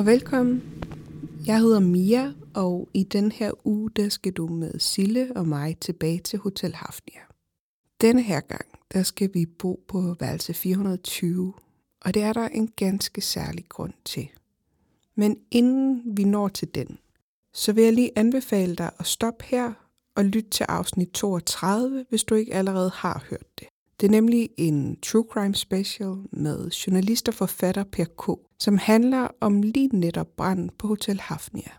og velkommen. Jeg hedder Mia, og i den her uge, der skal du med Sille og mig tilbage til Hotel Hafnia. Denne her gang, der skal vi bo på værelse 420, og det er der en ganske særlig grund til. Men inden vi når til den, så vil jeg lige anbefale dig at stoppe her og lytte til afsnit 32, hvis du ikke allerede har hørt det. Det er nemlig en true crime special med journalist og forfatter Per K., som handler om lige netop branden på Hotel Hafnia.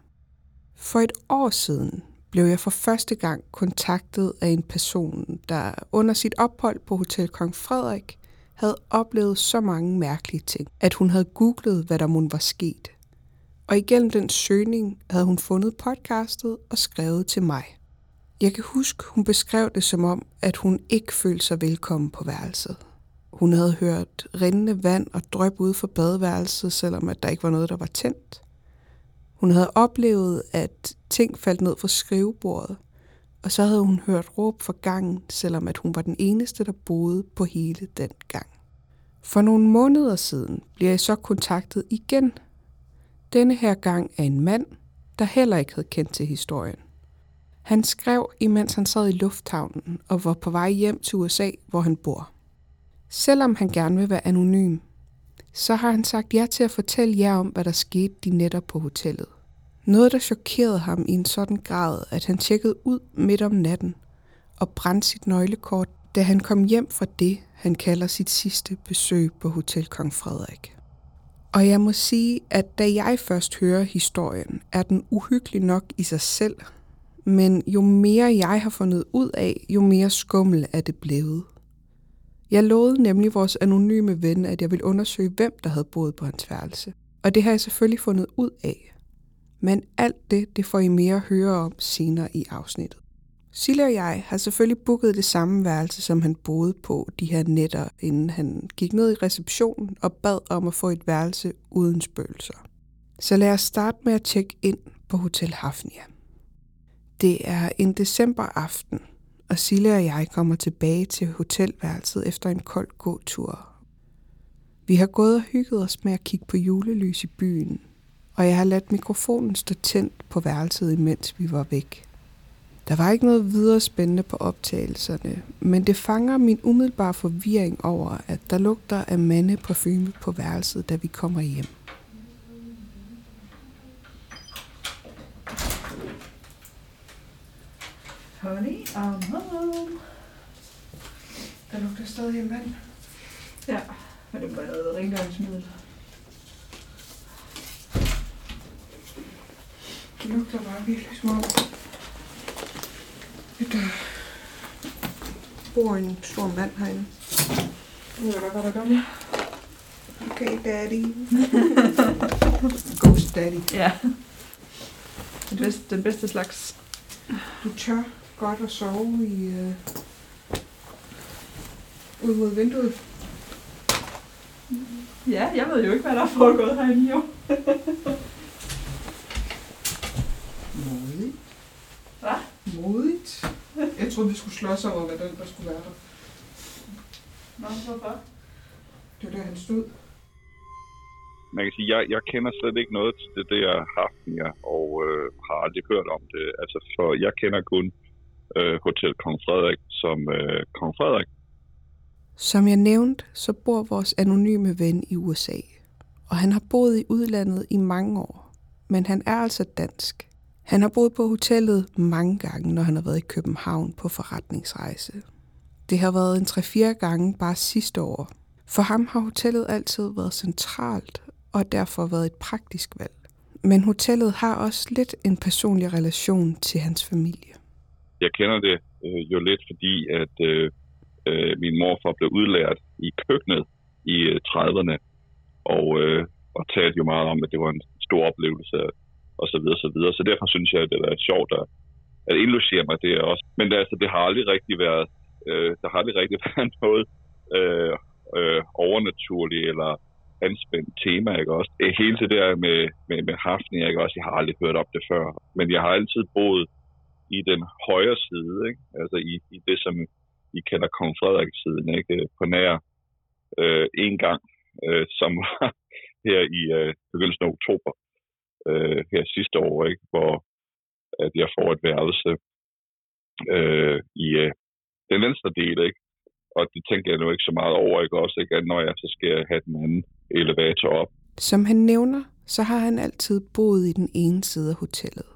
For et år siden blev jeg for første gang kontaktet af en person, der under sit ophold på Hotel Kong Frederik havde oplevet så mange mærkelige ting, at hun havde googlet, hvad der mon var sket. Og igennem den søgning havde hun fundet podcastet og skrevet til mig. Jeg kan huske, hun beskrev det som om, at hun ikke følte sig velkommen på værelset. Hun havde hørt rindende vand og drøb ud for badeværelset, selvom at der ikke var noget, der var tændt. Hun havde oplevet, at ting faldt ned fra skrivebordet, og så havde hun hørt råb fra gangen, selvom at hun var den eneste, der boede på hele den gang. For nogle måneder siden bliver jeg så kontaktet igen. Denne her gang af en mand, der heller ikke havde kendt til historien. Han skrev, imens han sad i lufthavnen og var på vej hjem til USA, hvor han bor. Selvom han gerne vil være anonym, så har han sagt ja til at fortælle jer om, hvad der skete de netter på hotellet. Noget, der chokerede ham i en sådan grad, at han tjekkede ud midt om natten og brændte sit nøglekort, da han kom hjem fra det, han kalder sit sidste besøg på Hotel Kong Frederik. Og jeg må sige, at da jeg først hører historien, er den uhyggelig nok i sig selv, men jo mere jeg har fundet ud af, jo mere skummel er det blevet. Jeg lovede nemlig vores anonyme ven, at jeg ville undersøge, hvem der havde boet på hans værelse. Og det har jeg selvfølgelig fundet ud af. Men alt det, det får I mere at høre om senere i afsnittet. Sille og jeg har selvfølgelig booket det samme værelse, som han boede på de her nætter, inden han gik ned i receptionen og bad om at få et værelse uden spøgelser. Så lad os starte med at tjekke ind på Hotel Hafnia. Det er en decemberaften, og Sille og jeg kommer tilbage til hotelværelset efter en kold gåtur. Vi har gået og hygget os med at kigge på julelys i byen, og jeg har ladt mikrofonen stå tændt på værelset, imens vi var væk. Der var ikke noget videre spændende på optagelserne, men det fanger min umiddelbare forvirring over, at der lugter af mandeparfume på værelset, da vi kommer hjem. Honey, I'm home. Der lugter stadig af mand. Ja, men det var noget rengøringsmiddel. Det lugter bare virkelig at der bor en stor mand herinde. Jeg ved godt, hvad der gør det. Okay, daddy. Ghost daddy. Ja. Den bedste, den bedste slags. Du tør godt at sove i... Øh, ud mod vinduet. Ja, jeg ved jo ikke, hvad der er foregået herinde, jo. Modigt. Hvad? Modigt. Jeg troede, vi skulle slås over, hvad den der skulle være der. Nå, hvorfor? Det var der, han stod. man kan sige, jeg, jeg kender slet ikke noget til det der Hafnia, og øh, har aldrig hørt om det. Altså, for jeg kender kun øh, Hotel Kong Frederik som øh, Kong Frederik. Som jeg nævnte, så bor vores anonyme ven i USA. Og han har boet i udlandet i mange år. Men han er altså dansk. Han har boet på hotellet mange gange, når han har været i København på forretningsrejse. Det har været en 3-4 gange bare sidste år. For ham har hotellet altid været centralt, og derfor været et praktisk valg. Men hotellet har også lidt en personlig relation til hans familie. Jeg kender det øh, jo lidt, fordi at øh, øh, min morfar blev udlært i køkkenet i øh, 30'erne. og, øh, og talte jo meget om, at det var en stor oplevelse, og så videre, så videre. Så derfor synes jeg, at det er sjovt at, at indlogere mig det også. Men det, altså, det har aldrig rigtig været, øh, der har aldrig rigtig været noget øh, øh, overnaturligt eller anspændt tema, ikke også? Hele det der med, med, med haften, ikke også? Jeg har aldrig hørt op det før. Men jeg har altid boet i den højre side, ikke? Altså i, i det, som I kalder Kong Frederiks siden, ikke? Øh, på nær øh, en gang, øh, som var her i øh, begyndelsen af oktober, øh, her sidste år, ikke? Hvor at jeg får et værelse øh, i øh, den venstre del, ikke? Og det tænker jeg nu ikke så meget over, ikke også, ikke? At når jeg så skal jeg have den anden elevator op. Som han nævner, så har han altid boet i den ene side af hotellet.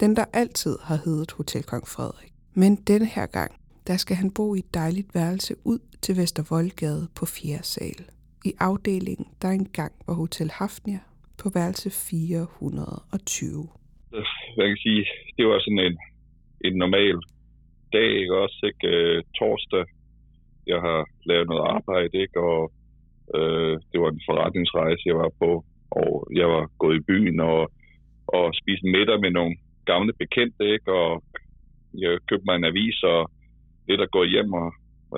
Den, der altid har heddet Hotel Kong Frederik. Men denne her gang, der skal han bo i et dejligt værelse ud til Vestervoldgade på 4. sal. I afdelingen, der engang var Hotel Hafnia på værelse 420. Øh, jeg kan sige, det var sådan en, en normal dag, ikke også, ikke? Øh, torsdag, jeg har lavet noget arbejde, ikke? Og øh, det var en forretningsrejse, jeg var på, og jeg var gået i byen og, og spist middag med nogle gamle bekendte, ikke? Og jeg købte mig en avis og lidt at gå hjem og,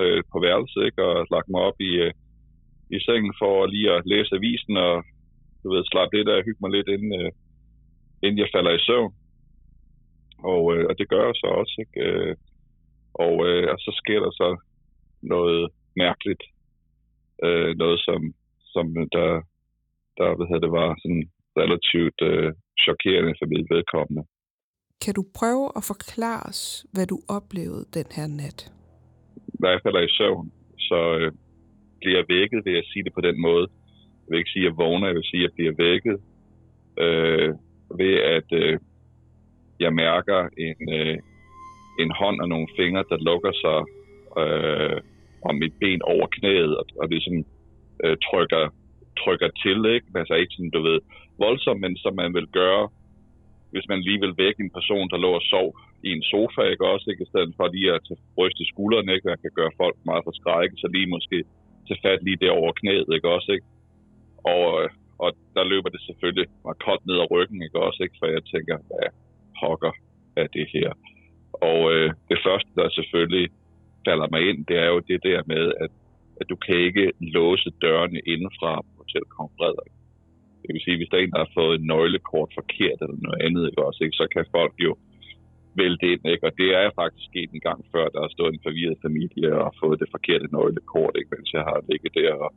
øh, på værelset, ikke? Og lagt mig op i, øh, i sengen for lige at læse avisen og du ved, slappe lidt af og hygge mig lidt, inden, øh, inden jeg falder i søvn. Og, øh, og det gør jeg så også, ikke? Øh, og, øh, og så sker der så noget mærkeligt. Øh, noget, som, som øh, der, der hvad hedder det, var sådan relativt øh, chokerende for mit vedkommende. Kan du prøve at forklare os, hvad du oplevede den her nat? Når jeg falder i søvn, så øh, bliver jeg vækket, ved at sige det på den måde. Jeg vil ikke sige, at jeg vågner, jeg vil sige, at jeg bliver vækket øh, ved, at øh, jeg mærker en, øh, en hånd og nogle fingre, der lukker sig øh, om mit ben over knæet, og, og ligesom øh, trykker, trykker til, ikke? Altså ikke sådan, du ved, voldsomt, men som man vil gøre, hvis man lige vil vække en person, der lå og sov i en sofa, ikke også, ikke? I stedet for lige at tage bryst i skuldrene, ikke? Der kan gøre folk meget forskrækket, så lige måske tage fat lige der over knæet, ikke også, ikke? Og, øh, og der løber det selvfølgelig meget koldt ned ad ryggen, ikke også, ikke? For jeg tænker, hvad pokker er det her? Og øh, det første, der selvfølgelig falder mig ind, det er jo det der med, at, at du kan ikke låse dørene indefra på Hotel Kong Frederik. Det vil sige, hvis der er en, der har fået et nøglekort forkert eller noget andet, ikke også, ikke, så kan folk jo vælte ind, ikke? Og det er faktisk sket en gang før, der har stået en forvirret familie og fået det forkerte nøglekort, ikke? Mens jeg har ligget der og,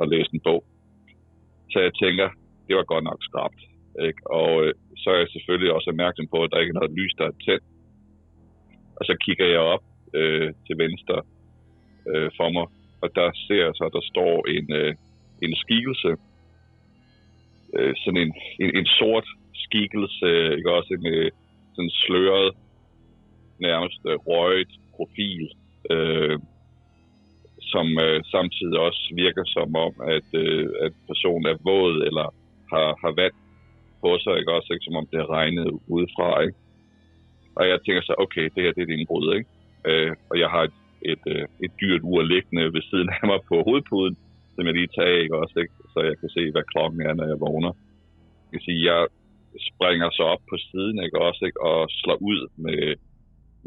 og læst en bog. Så jeg tænker, det var godt nok skrabt. Ikke? Og øh, så er jeg selvfølgelig også opmærksom på, at der ikke er noget lys, der er tændt. Og så kigger jeg op øh, til venstre øh, for mig, og der ser jeg så, at der står en, øh, en skikkelse, øh, sådan en, en, en sort skikkelse, øh, ikke også en øh, sådan sløret, nærmest øh, røget profil, øh, som øh, samtidig også virker som om, at, øh, at personen er våd eller har, har vand på sig, ikke også, ikke? som om det har regnet udefra, ikke? Og jeg tænker så, okay, det her det er et indbrud, ikke? Øh, og jeg har et, et, øh, et dyrt ur liggende ved siden af mig på hovedpuden, som jeg lige tager ikke også, ikke? Så jeg kan se, hvad klokken er, når jeg vågner. Jeg kan sige, jeg springer så op på siden ikke også, ikke? og slår ud med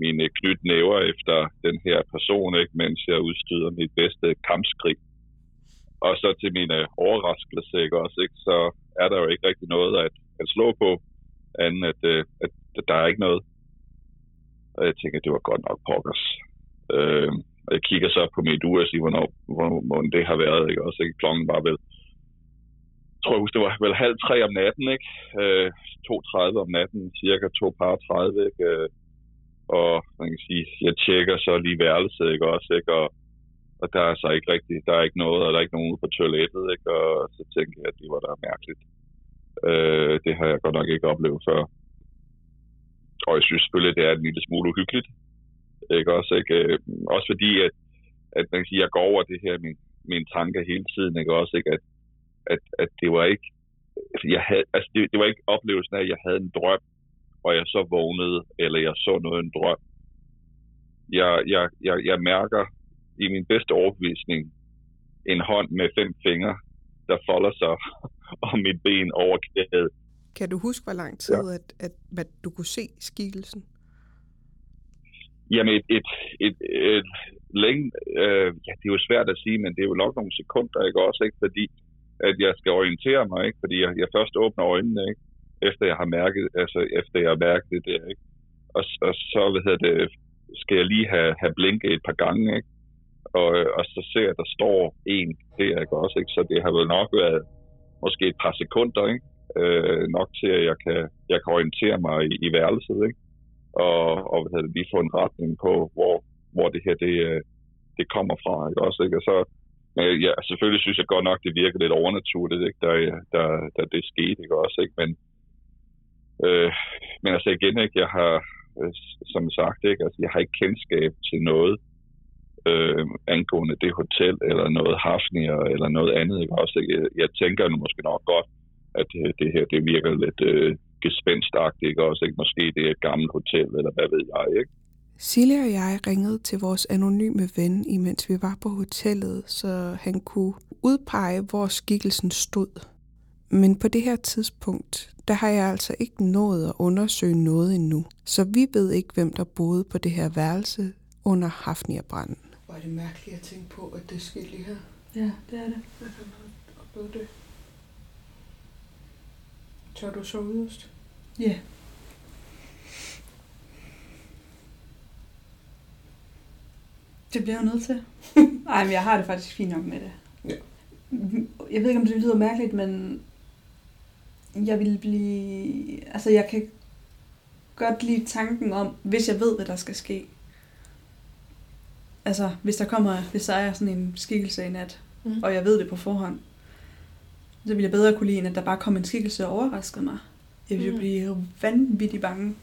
mine knytnæver efter den her person, ikke? mens jeg udstyder mit bedste kampskrig. Og så til mine øh, overraskelse, ikke også, ikke? så er der jo ikke rigtig noget at, at slå på, andet at, øh, at, at der er ikke noget. Og jeg tænker, det var godt nok pokkers. Øh, og jeg kigger så på mit ur og siger, hvornår, hvornår det har været. Ikke? Også ikke? klokken var vel, tror jeg husker, det var vel halv tre om natten, ikke? Øh, 2.30 om natten, cirka 2.30, par 30, ikke? Øh, og man kan sige, jeg tjekker så lige værelset, ikke også, ikke? Og, og der er så ikke rigtig, der er ikke noget, og der er ikke nogen ude på toilettet, ikke? Og så tænker jeg, at det var da mærkeligt. Øh, det har jeg godt nok ikke oplevet før. Og jeg synes selvfølgelig, det er en lille smule uhyggeligt. Ikke også, ikke? Øh, også fordi, at, at man kan sige, jeg går over det her, min, min tanker hele tiden, ikke også, ikke? At, at, at det var ikke, altså, jeg havde, altså det, det var ikke oplevelsen af, at jeg havde en drøm, og jeg så vågnede, eller jeg så noget en drøm. Jeg, jeg, jeg, jeg mærker i min bedste overbevisning en hånd med fem fingre, der folder sig om mit ben over knæet. Kan du huske, hvor lang tid, ja. at, at, at du kunne se skikkelsen? Jamen, et, et, et, et længe, øh, ja, det er jo svært at sige, men det er jo nok nogle sekunder, ikke også, ikke? Fordi at jeg skal orientere mig, ikke? Fordi jeg, jeg først åbner øjnene, ikke? Efter jeg har mærket, altså efter jeg har mærket det der, ikke? Og, og så, hvad hedder det, skal jeg lige have, have blinket et par gange, ikke? Og, og så ser jeg, at der står en der, ikke også, ikke? Så det har vel nok været måske et par sekunder, ikke? Øh, nok til, at jeg kan, jeg kan orientere mig i, i værelset, ikke? Og, og hvad hedder det, lige få en retning på, hvor, hvor det her, det, øh, det kommer fra, ikke også, ikke? Og så, øh, ja, selvfølgelig synes jeg godt nok, det virker lidt overnaturligt, ikke? Der, der, der det skete, ikke også, ikke? Men, øh, men altså igen, ikke? Jeg har, øh, som sagt, ikke? Altså, jeg har ikke kendskab til noget, øh, angående det hotel, eller noget hafnier, eller noget andet. Ikke? Også, jeg, jeg tænker nu måske nok godt, at det, det her det virker lidt øh, gespenstagtigt. Ikke? Også, ikke? Måske det er et gammelt hotel, eller hvad ved jeg. ikke? Silje og jeg ringede til vores anonyme ven, imens vi var på hotellet, så han kunne udpege, hvor skikkelsen stod. Men på det her tidspunkt, der har jeg altså ikke nået at undersøge noget endnu. Så vi ved ikke, hvem der boede på det her værelse under Hafnia-branden. Hvor er det mærkeligt at tænke på, at det skete lige her. Ja, det er det. At han har oplevet det. Tør du så yderst? Ja. Det bliver jeg nødt til. Ej, men jeg har det faktisk fint nok med det. Ja. Jeg ved ikke, om det lyder mærkeligt, men jeg vil blive... Altså, jeg kan godt lide tanken om, hvis jeg ved, hvad der skal ske. Altså, hvis der kommer, hvis der er sådan en skikkelse i nat, mm. og jeg ved det på forhånd, så vil jeg bedre kunne lide, end at der bare kom en skikkelse og overraskede mig. Jeg ville jo Mm. blive vanvittigt bange,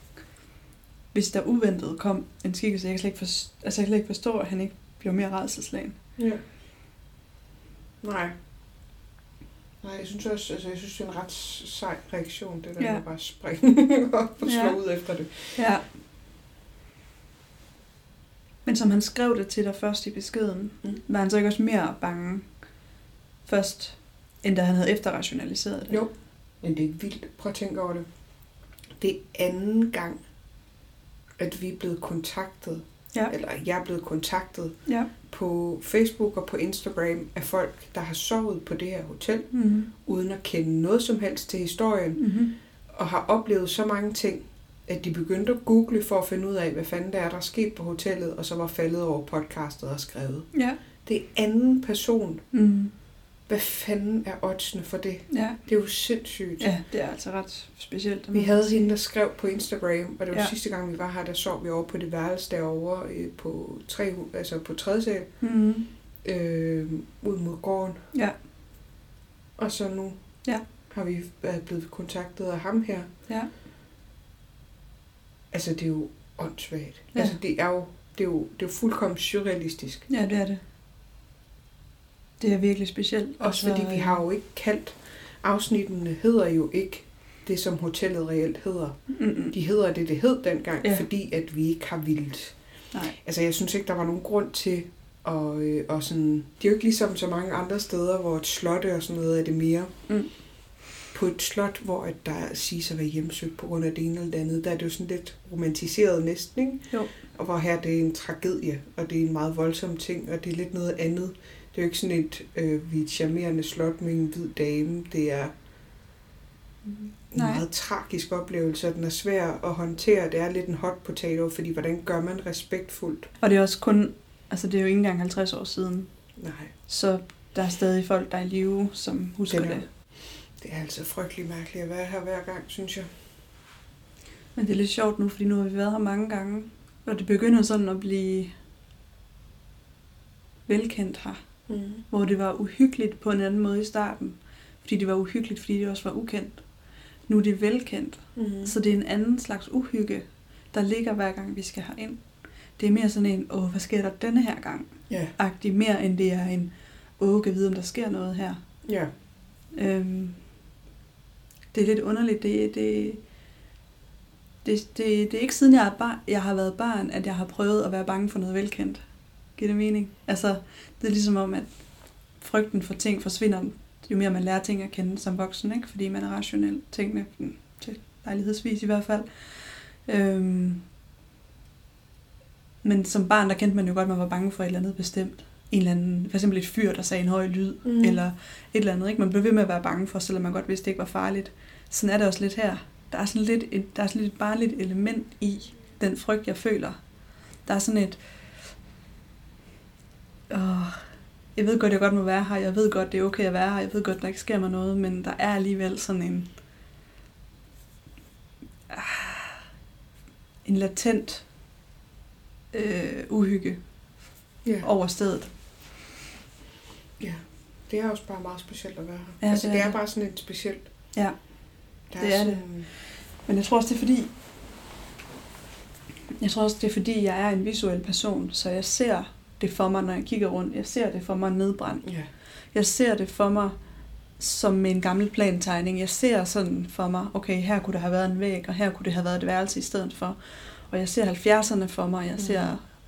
hvis der uventet kom en skikkelse. Jeg kan slet ikke forstå, altså, jeg kan slet ikke forstå at han ikke blev mere redselslagen. Ja. Nej. Nej, jeg synes også, altså jeg synes, det er en ret sej reaktion, det der Ja. med bare springe op og slå Ja. ud efter det. Ja. Men som han skrev det til dig først i beskeden, mm. var han så ikke også mere bange først, end da han havde efterrationaliseret det? Jo. Men det er vildt. Prøv at tænke over det. Det er anden gang, at vi er blevet kontaktet, Ja. eller jeg er blevet kontaktet Ja. på Facebook og på Instagram af folk, der har sovet på det her hotel, Mm-hmm. uden at kende noget som helst til historien, Mm-hmm. og har oplevet så mange ting, at de begyndte at google for at finde ud af, hvad fanden der er, der er sket på hotellet, og så var faldet over podcastet og skrevet. Ja. Det er anden person. Mm. Hvad fanden er oddsene for det? Ja. Det er jo sindssygt. ja, det er altså ret specielt. Vi havde hende, der skrev på Instagram, og det var ja. Sidste gang, vi var her, der sov vi over på det værelse derovre øh, på, tre, altså på tredje sal, Mm. øh, ud mod gården. Ja. Og så nu Ja. har vi været blevet kontaktet af ham her. Ja. Altså, det er jo åndssvagt. Ja. Altså, det er jo, det er jo, det er jo fuldkommen surrealistisk. ja, det er det. Det er virkelig specielt. Også fordi vi har jo ikke kaldt, afsnittene hedder jo ikke det, som hotellet reelt hedder. Mm-mm. De hedder det, det hed dengang, ja. Ja. fordi at vi ikke har vildt. Nej. Altså, jeg synes ikke, der var nogen grund til at, øh, og sådan... Det er jo ikke ligesom så mange andre steder, hvor et slot og sådan noget er det mere. Mm. På et slot, hvor at der siges at være hjemsøgt på grund af det ene eller det andet, der er det jo sådan lidt romantiseret næsten, ikke? Jo. Og hvor her det er en tragedie, og det er en meget voldsom ting, og det er lidt noget andet. Det er jo ikke sådan et, øh, vi er et charmerende slot med en hvid dame. Det er en Nej. meget tragisk oplevelse, og den er svær at håndtere. Det er lidt en hot potato, fordi hvordan gør man respektfuldt? Og det er også kun, altså det er jo ikke engang 50 år siden, Nej, så der er stadig folk, der er i live, som husker Det er det. det er altså frygtelig mærkeligt at være her hver gang, synes jeg. Men det er lidt sjovt nu, fordi nu har vi været her mange gange, og det begynder sådan at blive velkendt her. Mm. Hvor det var uhyggeligt på en anden måde i starten. Fordi det var uhyggeligt, fordi det også var ukendt. Nu er det velkendt. Mm. Så det er en anden slags uhygge, der ligger hver gang, vi skal herind. Det er mere sådan en, åh, hvad sker der denne her gang? Ja, Agtig mere end det er en, åh, kan vide, om der sker noget her. ja. Øhm, det er lidt underligt. Det, det, det, det, det er ikke siden jeg, er bar, jeg har været barn, at jeg har prøvet at være bange for noget velkendt. Giver det mening? Altså, det er ligesom om, at frygten for ting forsvinder jo mere man lærer ting at kende som voksen, ikke? fordi man er rationel tingene, mm, til lejlighedsvis i hvert fald. Øhm, men som barn, der kendte man jo godt, at man var bange for et eller andet bestemt. En eller anden, for eksempel et fyr, der sagde en høj lyd, Mm. eller et eller andet. Ikke? Man blev ved med at være bange for, selvom man godt vidste, det ikke var farligt. Sådan er det også lidt her. Der er sådan lidt et, der er sådan lidt et barnligt element i den frygt, jeg føler. Der er sådan et... Åh, jeg ved godt, jeg godt må være her. Jeg ved godt, det er okay at være her. Jeg ved godt, der ikke sker mig noget. Men der er alligevel sådan en... Ah, en latent øh, uhygge Ja. over stedet. ja. Det er også bare meget specielt at være her. Ja, altså, det det er er det. bare sådan et specielt... Ja. Der Det er det. sådan, Men jeg tror også, det er fordi... Jeg tror også, det er fordi, jeg er en visuel person, så jeg ser det for mig, når jeg kigger rundt. Jeg ser det for mig nedbrændt. Ja. Jeg ser det for mig som en gammel plantegning. Jeg ser sådan for mig, okay, her kunne der have været en væg, og her kunne det have været et værelse i stedet for. Og jeg ser 70'erne for mig. Jeg ser,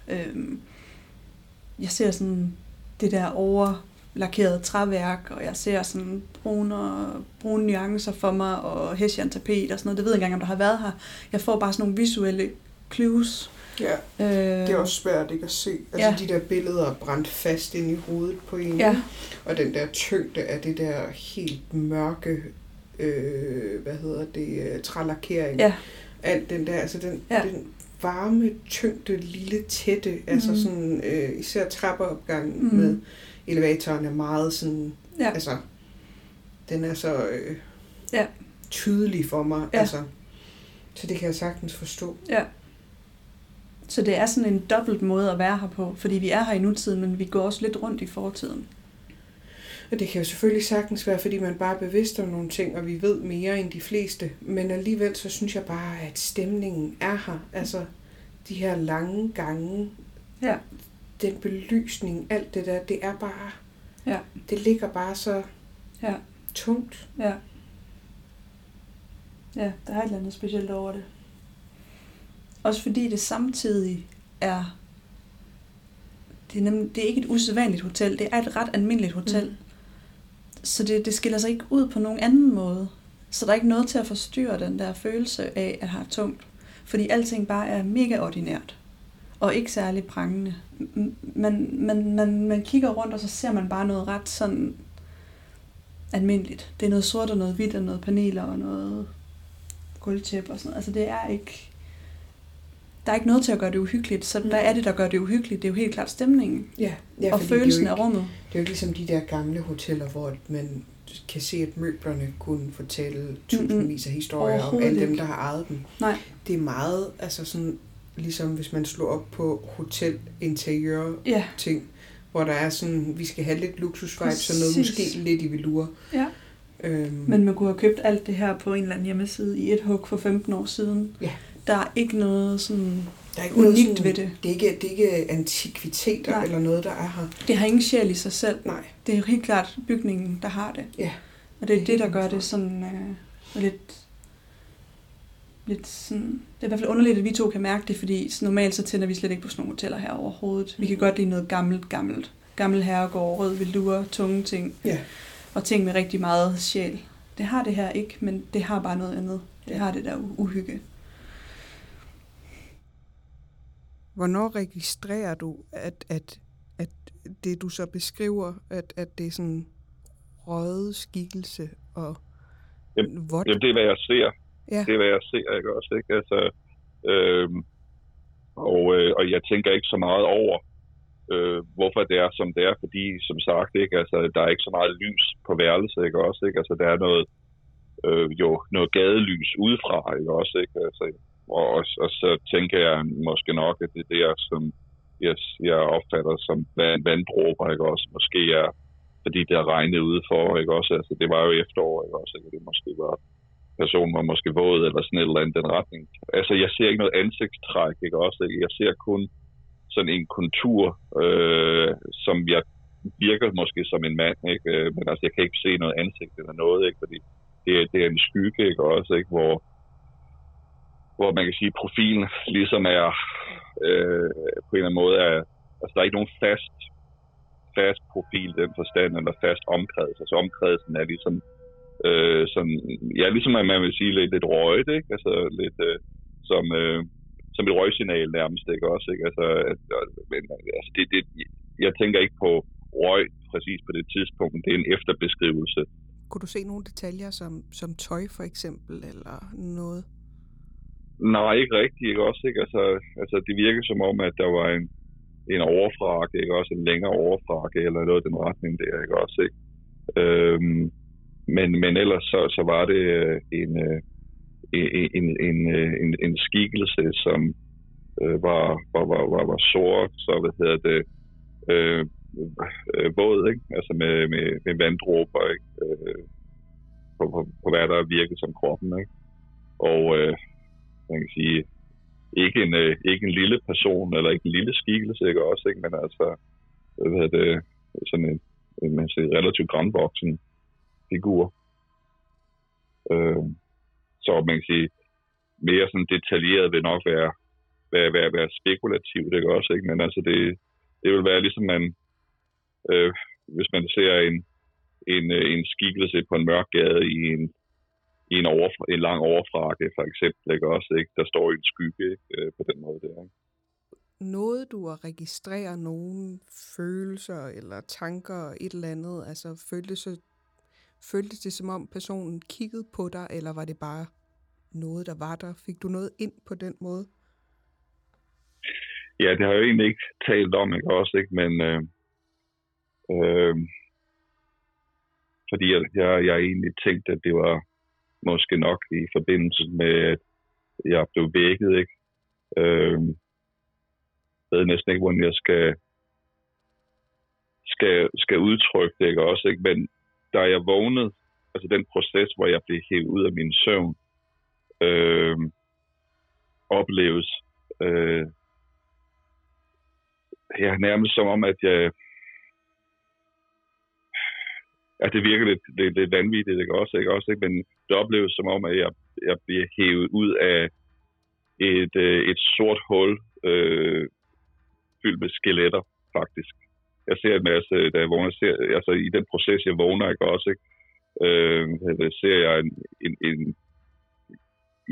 øhm, jeg ser sådan det der overlakerede træværk, og jeg ser sådan brune, brune nuancer for mig, og hessian tapet og sådan noget. Det ved jeg ikke engang, om der har været her. Jeg får bare sådan nogle visuelle clues. Ja. Øh, Det er også svært ikke at se. Altså Ja. de der billeder er brændt fast ind i hovedet på en. Ja. Og den der tyngde af det der helt mørke, øh, hvad hedder det, øh, trælakering. Ja. Alt den der, altså den, Ja. den varme, tyngde, lille tætte, mm. altså Mhm. sådan, øh, især trappeopgangen mm. med elevatoren er meget sådan, Ja. altså, den er så øh, Ja. tydelig for mig, Ja. altså. Så det kan jeg sagtens forstå. Ja. Så det er sådan en dobbelt måde at være her på, fordi vi er her i nutiden, men vi går også lidt rundt i fortiden. Og det kan jo selvfølgelig sagtens være, fordi man bare er bevidst om nogle ting, og vi ved mere end de fleste. Men alligevel så synes jeg bare, at stemningen er her. Altså de her lange gange, Ja. den belysning, alt det der, det er bare... Ja. Det ligger bare så Ja. tungt. Ja. Ja, der er et eller andet specielt over det. Også fordi det samtidig er... Det er, nemlig, det er ikke et usædvanligt hotel, det er et ret almindeligt hotel. Mm. Så det, det skiller sig ikke ud på nogen anden måde. Så der er ikke noget til at forstyrre den der følelse af at have tungt. Fordi alting bare er mega ordinært. Og ikke særlig prangende. Man, man, man, man kigger rundt, og så ser man bare noget ret sådan almindeligt. Det er noget sort og noget hvidt og noget paneler og noget gulvtæppe og sådan noget. Altså det er ikke... Der er ikke noget til at gøre det uhyggeligt, så hvad er det, der gør det uhyggeligt? Det er jo helt klart stemningen Ja, ja, og følelsen af rummet. Det er jo ikke ligesom de der gamle hoteller, hvor man kan se, at møblerne kunne fortælle tusindvis af historier om alle dem, der har ejet dem. Nej. Det er meget, altså sådan, ligesom hvis man slår op på hotelinteriør Ja, ting, hvor der er sådan, vi skal have lidt luksusvibe, så noget måske lidt i velure. Ja. Øhm, men man kunne have købt alt det her på en eller anden hjemmeside i et hug for 15 år siden. Ja. Der er ikke noget sådan... der er ikke noget unikt sådan, ved det. Det er ikke, det er ikke antikviteter Nej. eller noget, der er her. Det har ingen sjæl i sig selv. Nej. Det er helt klart bygningen, der har det. Ja. Og det er Det det, der gør det sådan øh, lidt... Lidt sådan, det er i hvert fald underligt, at vi to kan mærke det, fordi normalt så tænder vi slet ikke på sådan nogle hoteller her overhovedet. Vi kan godt lide noget gammelt, gammelt. Gammel herregård, rød velure, tunge ting. Ja. Og ting med rigtig meget sjæl. Det har det her ikke, men det har bare noget andet. Det Ja. har det der uhygge. Hvornår registrerer du, at, at, at det du så beskriver, at, at det er sådan røde skikkelse og Jamen, vådt? Jamen, det er, hvad jeg ser. Ja. Det er, hvad jeg ser, ikke også? Ikke? Altså, øhm, og, øh, og jeg tænker ikke så meget over, øh, hvorfor det er, som det er, fordi, som sagt, ikke? Altså, der er ikke så meget lys på værelset, ikke også? Ikke? Altså, der er noget, øh, jo, noget gadelys udefra, ikke også? Ikke? Altså, og, og, og, så tænker jeg måske nok, at det er der, som jeg, jeg opfatter som vand, vanddråber, ikke også? Måske er, fordi det har regnet udefor, ikke også? Altså, det var jo efterår, ikke også? Ikke? Det måske var personen var måske våd eller sådan et eller andet den retning. Altså, jeg ser ikke noget ansigtstræk, ikke også? Ikke? Jeg ser kun sådan en kontur, øh, som jeg virker måske som en mand, ikke? Øh, men altså, jeg kan ikke se noget ansigt eller noget, ikke? Fordi det, er- det er en skygge, ikke også? Ikke? Hvor, hvor man kan sige, at profilen ligesom er øh, på en eller anden måde, er, altså der er ikke nogen fast, fast profil den forstand, eller fast omkreds. Altså omkredsen er ligesom, øh, sådan, ja, ligesom at man vil sige lidt, lidt røget, ikke? Altså lidt øh, som, øh, som et røgsignal nærmest, ikke også, ikke? Altså, at, men, altså det, det, jeg tænker ikke på røg præcis på det tidspunkt, det er en efterbeskrivelse. Kunne du se nogle detaljer som, som tøj for eksempel, eller noget? Nej, ikke rigtigt, ikke også, ikke? Altså, altså det virker som om, at der var en, en overfrakke, ikke også, en længere overfrakke, eller noget i den retning der, ikke også, ikke? Øhm, men, men ellers så, så var det øh, en, øh, en, en, en, en, en skikkelse, som øh, var, var, var, var, var sort, så hvad hedder det, øh, øh våd, båd, ikke? altså med, med, med vanddråber ikke? Øh, på, på, på hvad der virket som kroppen. Ikke? Og øh, man kan sige, ikke en, øh, ikke en lille person, eller ikke en lille skikkelse, ikke også, ikke? men altså, hvad det, sådan en, en man siger, relativt grandvoksen figur. Øh, så man kan sige, mere sådan detaljeret vil nok være, være, være, være spekulativt, ikke også, ikke? men altså det, det vil være ligesom man, øh, hvis man ser en, en, øh, en skikkelse på en mørk gade i en, en, over, en lang overfrakke, for eksempel, ikke også, ikke? der står i en skygge ikke? Øh, på den måde der. Ikke? Noget du at registrere nogle følelser eller tanker, et eller andet, altså føltes, føltes det som om personen kiggede på dig, eller var det bare noget, der var der? Fik du noget ind på den måde? Ja, det har jeg jo egentlig ikke talt om, ikke også, ikke? men øh, øh, fordi jeg, jeg, jeg egentlig tænkte, at det var måske nok i forbindelse med, at jeg blev vækket, ikke? Øh, jeg ved næsten ikke, hvordan jeg skal, skal, skal udtrykke det, ikke også, ikke? Men da jeg vågnede, altså den proces, hvor jeg blev hævet ud af min søvn, øh, opleves øh, ja, nærmest som om, at jeg, at det virker lidt, lidt, lidt vanvittigt, ikke også, ikke også, ikke? men det opleves som om, at jeg, jeg bliver hævet ud af et, øh, et sort hul øh, fyldt med skeletter, faktisk. Jeg ser en masse, da jeg vågner, ser, altså i den proces, jeg vågner, ikke også, ikke? Øh, ser jeg en, en, en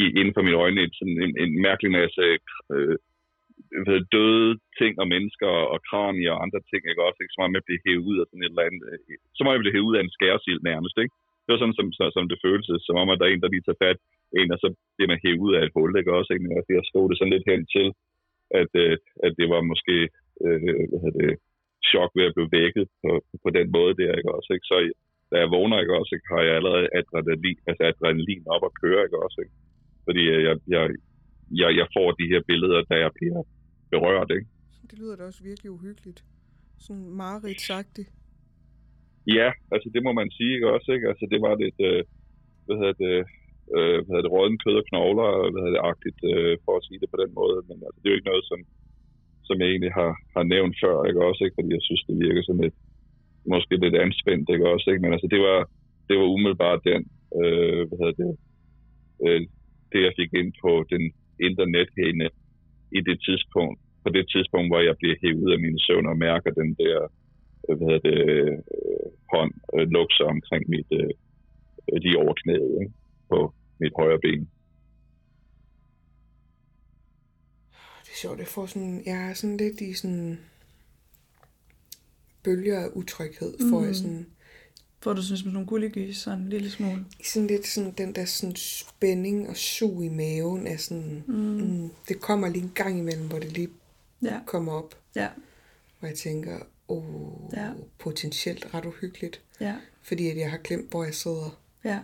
i, inden for mine øjne en, sådan en, en mærkelig masse øh, ved, døde ting og mennesker og kranier og andre ting, ikke også? Ikke? Som om jeg blev hævet ud af sådan et eller andet, øh, som om jeg blev hævet ud af en skæresild nærmest, ikke? Det var sådan, som, som, som det føltes, som om, at der er en, der lige tager fat en, og så bliver man hævet ud af et hul, ikke også? Ikke? Og jeg stod det sådan lidt hen til, at, øh, at det var måske, øh, hvad hedder det, chok ved at blive vækket på, på den måde der, ikke også? Ikke? Så da jeg vågner, ikke også, ikke, har jeg allerede adrenalin, altså adrenalin op at køre, ikke også? Ikke? Fordi øh, jeg, jeg, jeg, jeg får de her billeder, da jeg bliver berørt, ikke? Det lyder da også virkelig uhyggeligt. Sådan meget sagtigt. Ja, altså det må man sige, ikke også, ikke? Altså det var lidt, øh, hvad hedder det, øh, hvad hedder det, råden kød og knogler, hvad hedder det, agtigt, øh, for at sige det på den måde. Men altså, det er jo ikke noget, som, som jeg egentlig har, har nævnt før, ikke også, ikke? Fordi jeg synes, det virker som et, måske lidt anspændt, ikke også, ikke? Men altså, det var, det var umiddelbart den, øh, hvad hedder det, øh, det jeg fik ind på den internethæne i det tidspunkt, på det tidspunkt, hvor jeg bliver hævet ud af mine søvn og mærker den der hvad hedder det, øh, hånd øh, lukke sig omkring mit, øh, lige over knæet ikke? på mit højre ben. Det er sjovt, jeg får sådan, jeg er sådan lidt i sådan bølger af utryghed, mm. får jeg sådan Får du sådan nogle gullegys, sådan en lille smule? Sådan lidt sådan, den der sådan spænding og sug i maven er sådan, mm. Mm, det kommer lige en gang imellem, hvor det lige ja. kommer op. Ja. Hvor jeg tænker, åh, ja. potentielt ret uhyggeligt. Ja. Fordi at jeg har glemt, hvor jeg sidder. Ja.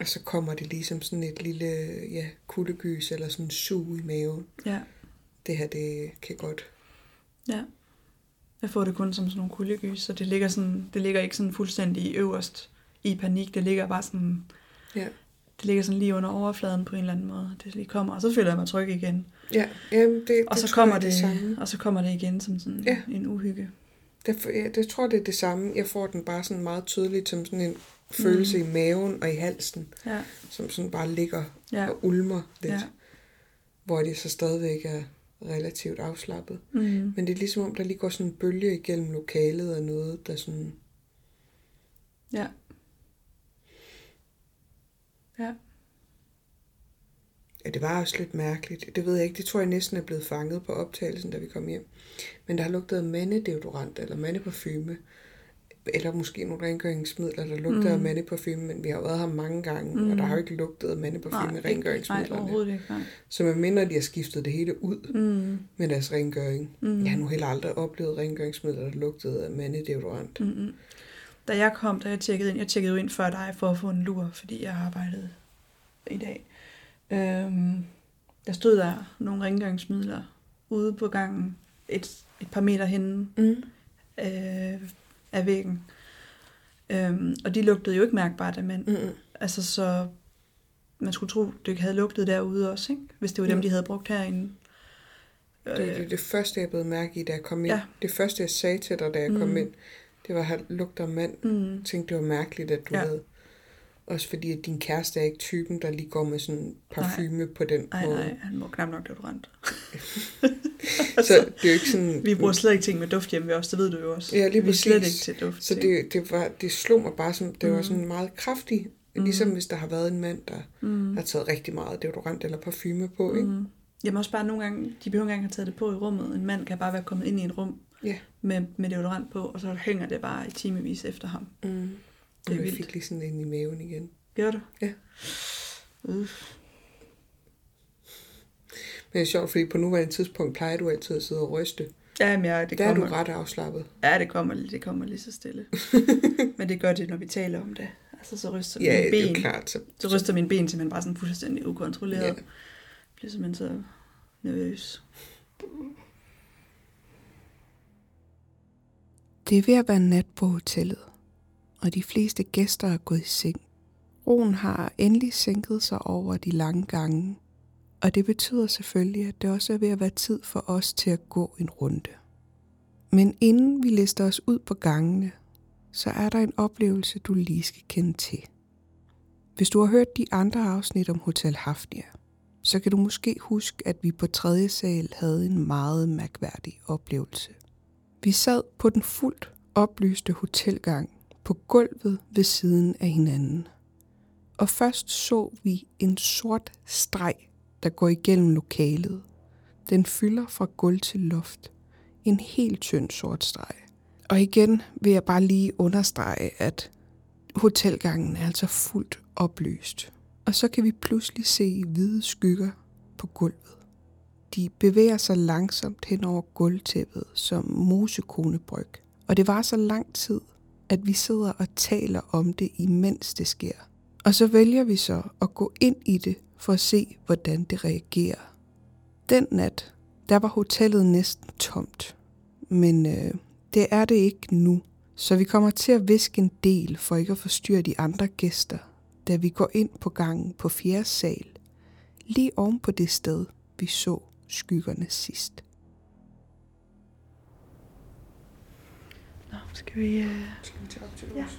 Og så kommer det ligesom sådan et lille, ja, kuldegys eller sådan en sug i maven. Ja. Det her, det kan godt. Ja. Jeg får det kun som sådan nogle kuldegys, så det ligger, sådan, det ligger ikke sådan fuldstændig øverst i panik. Det ligger bare sådan... Ja. Det ligger sådan lige under overfladen på en eller anden måde. Det lige kommer, og så føler jeg mig tryg igen. Ja, jamen det, det og så kommer det, det og så kommer det igen som sådan ja. en uhygge. Det, ja, det tror det er det samme. Jeg får den bare sådan meget tydeligt som sådan en følelse mm. i maven og i halsen, ja. som sådan bare ligger ja. og ulmer lidt. Ja. Hvor det så stadigvæk er relativt afslappet. Mm. Men det er ligesom om, der lige går sådan en bølge igennem lokalet og noget, der sådan... Ja. Ja. Ja, det var også lidt mærkeligt. Det ved jeg ikke. Det tror jeg næsten er blevet fanget på optagelsen, da vi kom hjem. Men der har lugtet mandedeodorant eller mandeparfume. Eller måske nogle rengøringsmidler, der lugter mm. af mandeparfume. Men vi har været her mange gange, mm. og der har jo ikke lugtet af mandeparfume i ikke, nej, rengøringsmidlerne. overhovedet ikke. Nej. Så man minder, at de har skiftet det hele ud Mm. med deres rengøring. Mm. Jeg har nu heller aldrig oplevet rengøringsmidler, der lugtede af mandedeodorant. Mm-mm. Da jeg kom, da jeg tjekkede ind, jeg tjekkede ind før dig for at få en lur, fordi jeg arbejdede i dag. Øhm, der stod der nogle rengøringsmidler ude på gangen, et, et par meter henne Mm. øh, af væggen. Øhm, og de lugtede jo ikke mærkbart af mænd. Mm-mm. Altså, så man skulle tro, det havde lugtet derude også, ikke? hvis det var dem, Mm. de havde brugt herinde. Det, det, det første, jeg blev mærke i, da jeg kom ind. Ja. Det første, jeg sagde til dig, da jeg kom Mm. ind, det var, at han lugter mand. Mm. Jeg tænkte, det var mærkeligt, at du ja. havde... Også fordi, at din kæreste er ikke typen, der lige går med sådan parfume nej. på den Nej, måde. nej, han må knap nok deodorant. Så det er jo ikke sådan... Vi bruger slet ikke ting med duft hjemme ved os, det ved du jo også. Ja, lige vi er slet præcis. ikke til duft. Så det, det, var, det slog mig bare som, det var Mm. sådan meget kraftig. Ligesom hvis der har været en mand, der mm. har taget rigtig meget deodorant eller parfume på, ikke? Mm. Jamen også bare nogle gange, de behøver ikke engang have taget det på i rummet. En mand kan bare være kommet ind i et rum Ja. med, med deodorant på, og så hænger det bare i timevis efter ham. Mm. Det er Og jeg vildt. fik lige sådan ind i maven igen. Gør du? Ja. Uh. Men det er sjovt, fordi på nuværende tidspunkt plejer du altid at sidde og ryste. Ja, det Der er du kommer, ret afslappet. ja, det kommer, det kommer lige så stille. Men det gør det, når vi taler om det. Altså, så ryster Ja, mine det er ben. jo klart. Så, Så ryster mine ben simpelthen bare sådan fuldstændig ukontrolleret. Ja. Ja. Bliver simpelthen så nervøs. Det er ved at være nat på hotellet, og de fleste gæster er gået i seng. Roen har endelig sænket sig over de lange gange, og det betyder selvfølgelig, at det også er ved at være tid for os til at gå en runde. Men inden vi lister os ud på gangene, så er der en oplevelse, du lige skal kende til. Hvis du har hørt de andre afsnit om Hotel Hafnia, så kan du måske huske, at vi på tredje sal havde en meget mærkværdig oplevelse. Vi sad på den fuldt oplyste hotelgang på gulvet ved siden af hinanden. Og først så vi en sort streg, der går igennem lokalet. Den fylder fra gulv til loft. En helt tynd sort streg. Og igen vil jeg bare lige understrege, at hotelgangen er altså fuldt oplyst. Og så kan vi pludselig se hvide skygger på gulvet. De bevæger sig langsomt hen over gulvtæppet som mosekonebryg. Og det var så lang tid, at vi sidder og taler om det, imens det sker. Og så vælger vi så at gå ind i det for at se, hvordan det reagerer. Den nat, der var hotellet næsten tomt. Men øh, det er det ikke nu. Så vi kommer til at viske en del for ikke at forstyrre de andre gæster, da vi går ind på gangen på fjerde sal, lige oven på det sted, vi så skyggerne sidst. Nå, skal vi... Øh... Skal vi tage op til Ja. ost?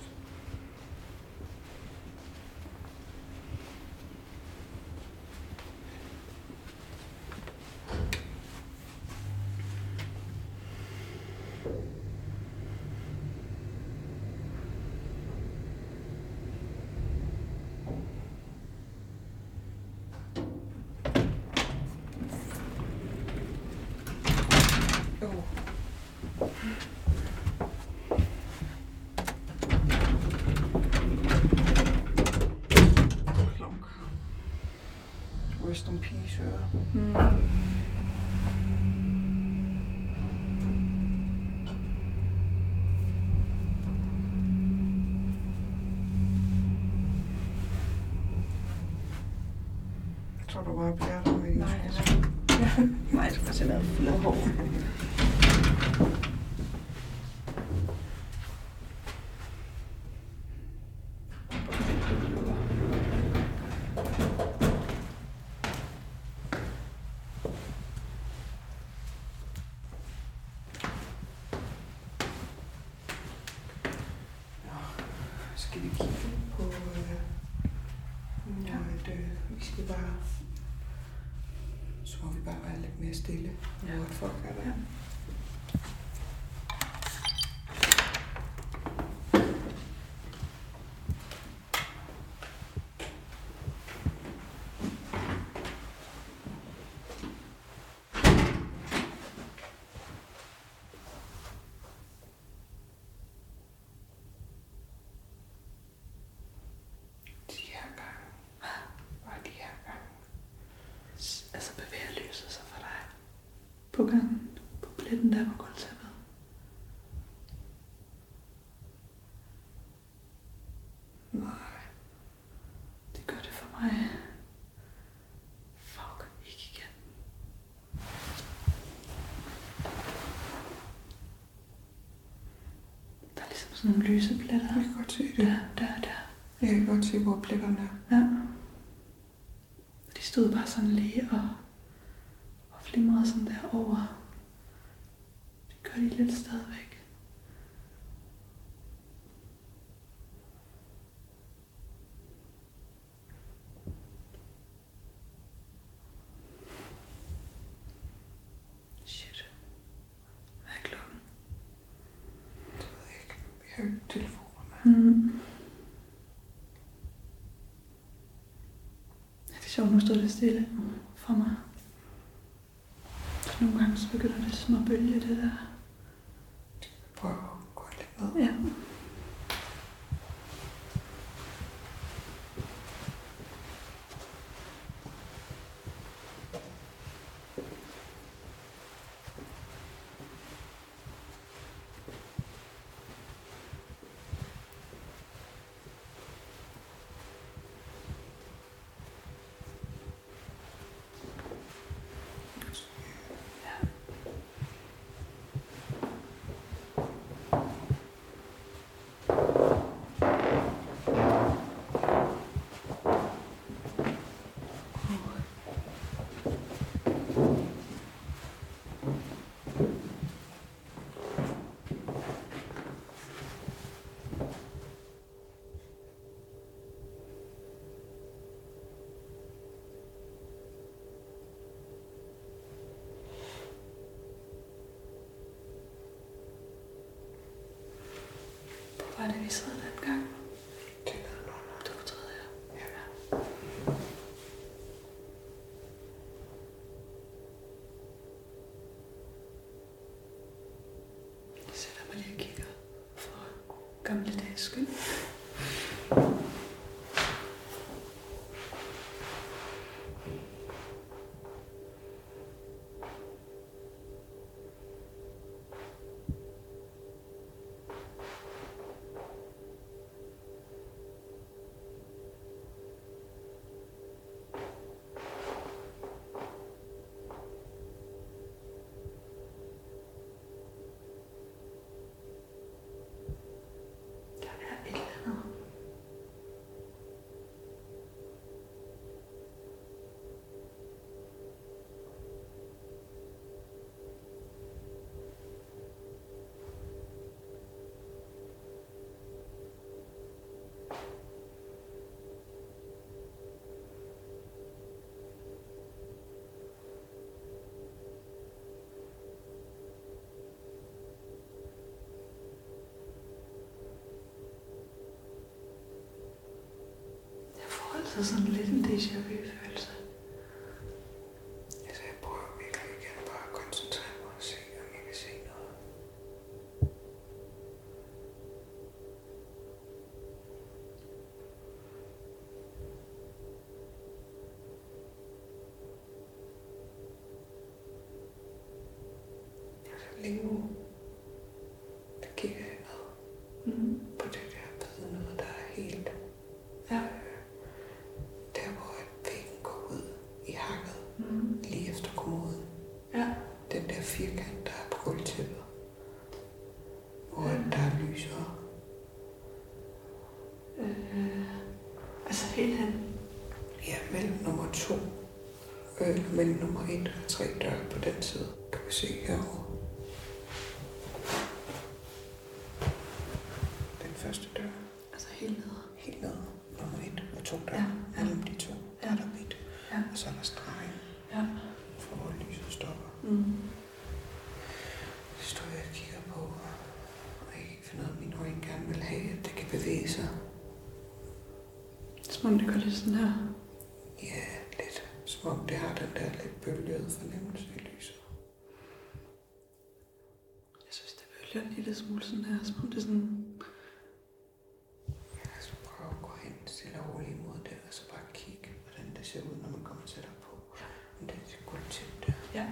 Klonk. Rest in peace, øre. Jeg tror, du bare bliver der med din Nej, sko. Nej, det sådan nogle lyse pletter. Jeg kan godt se det. Der, der, der. Jeg kan godt se, hvor pletterne er. Ja. De stod bare sådan lige og må stå det stille for mig. Nogle gange så begynder det som at bølge det der. vi sad den gang. Du var tredje. Ja. Jeg sætter mig for gamle dages skyld. sono lentejä hyvää. en og tre døre på den side, kan vi se herovre. Fornemmelse af lyset. Jeg synes, det bølger en lille smule sådan her. Som om det sådan... Jeg skal prøve at gå hen stille og roligt imod det, og så bare kigge, hvordan det ser ud, når man kommer tættere på. Men det er godt til det. Ja.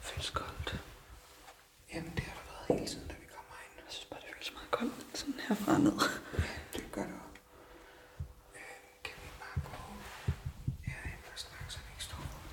Føles koldt. Jamen, det har der været hele tiden, da vi kommer ind. Jeg synes bare, det føles meget koldt. Sådan herfra ned. Det gør det også. Øh, kan vi bare gå herind og snakke, så vi ikke står rundt?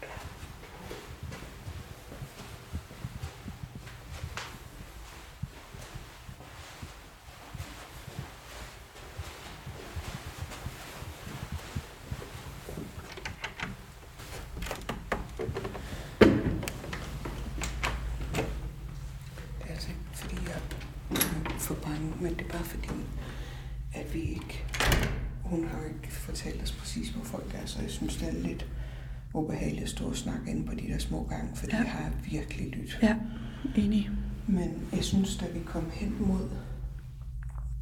Det er altså ikke, fordi jeg for bange, men det er bare fordi, at vi ikke... Hun har jo ikke fortalt os præcis, hvor folk er, så jeg synes, det er lidt ubehageligt at stå og snakke inde på de der små gange, fordi Ja. jeg har virkelig lyttet. Ja, enig. Men jeg synes, da vi kom hen mod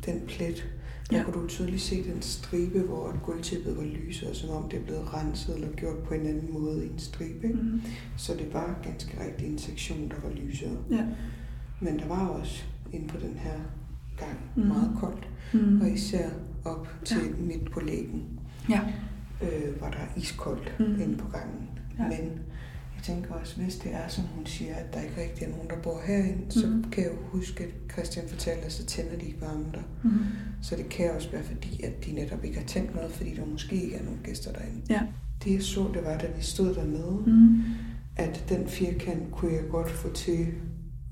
den plet, der Ja. kunne du tydeligt se den stribe, hvor gulvtæppet var lyset, og som om det er blevet renset eller gjort på en anden måde i en stribe. Mm. Så det var ganske rigtigt en sektion, der var lyset. Ja. Men der var også inde på den her gang mm. meget koldt, Mm. og især op til Ja. midt på lægen, Ja. øh, var der iskoldt mm. inde på gangen. Ja. Men jeg tænker også, hvis det er, som hun siger, at der ikke rigtig er nogen, der bor herinde, mm. så Mhm. kan jeg jo huske, at Christian fortalte, at så tænder de ikke varme der. Mm. Så det kan også være fordi, at de netop ikke har tændt noget, fordi der måske ikke er nogen gæster derinde. Ja. Det jeg så, det var, da vi stod dernede, Mm. at den firkant kunne jeg godt få til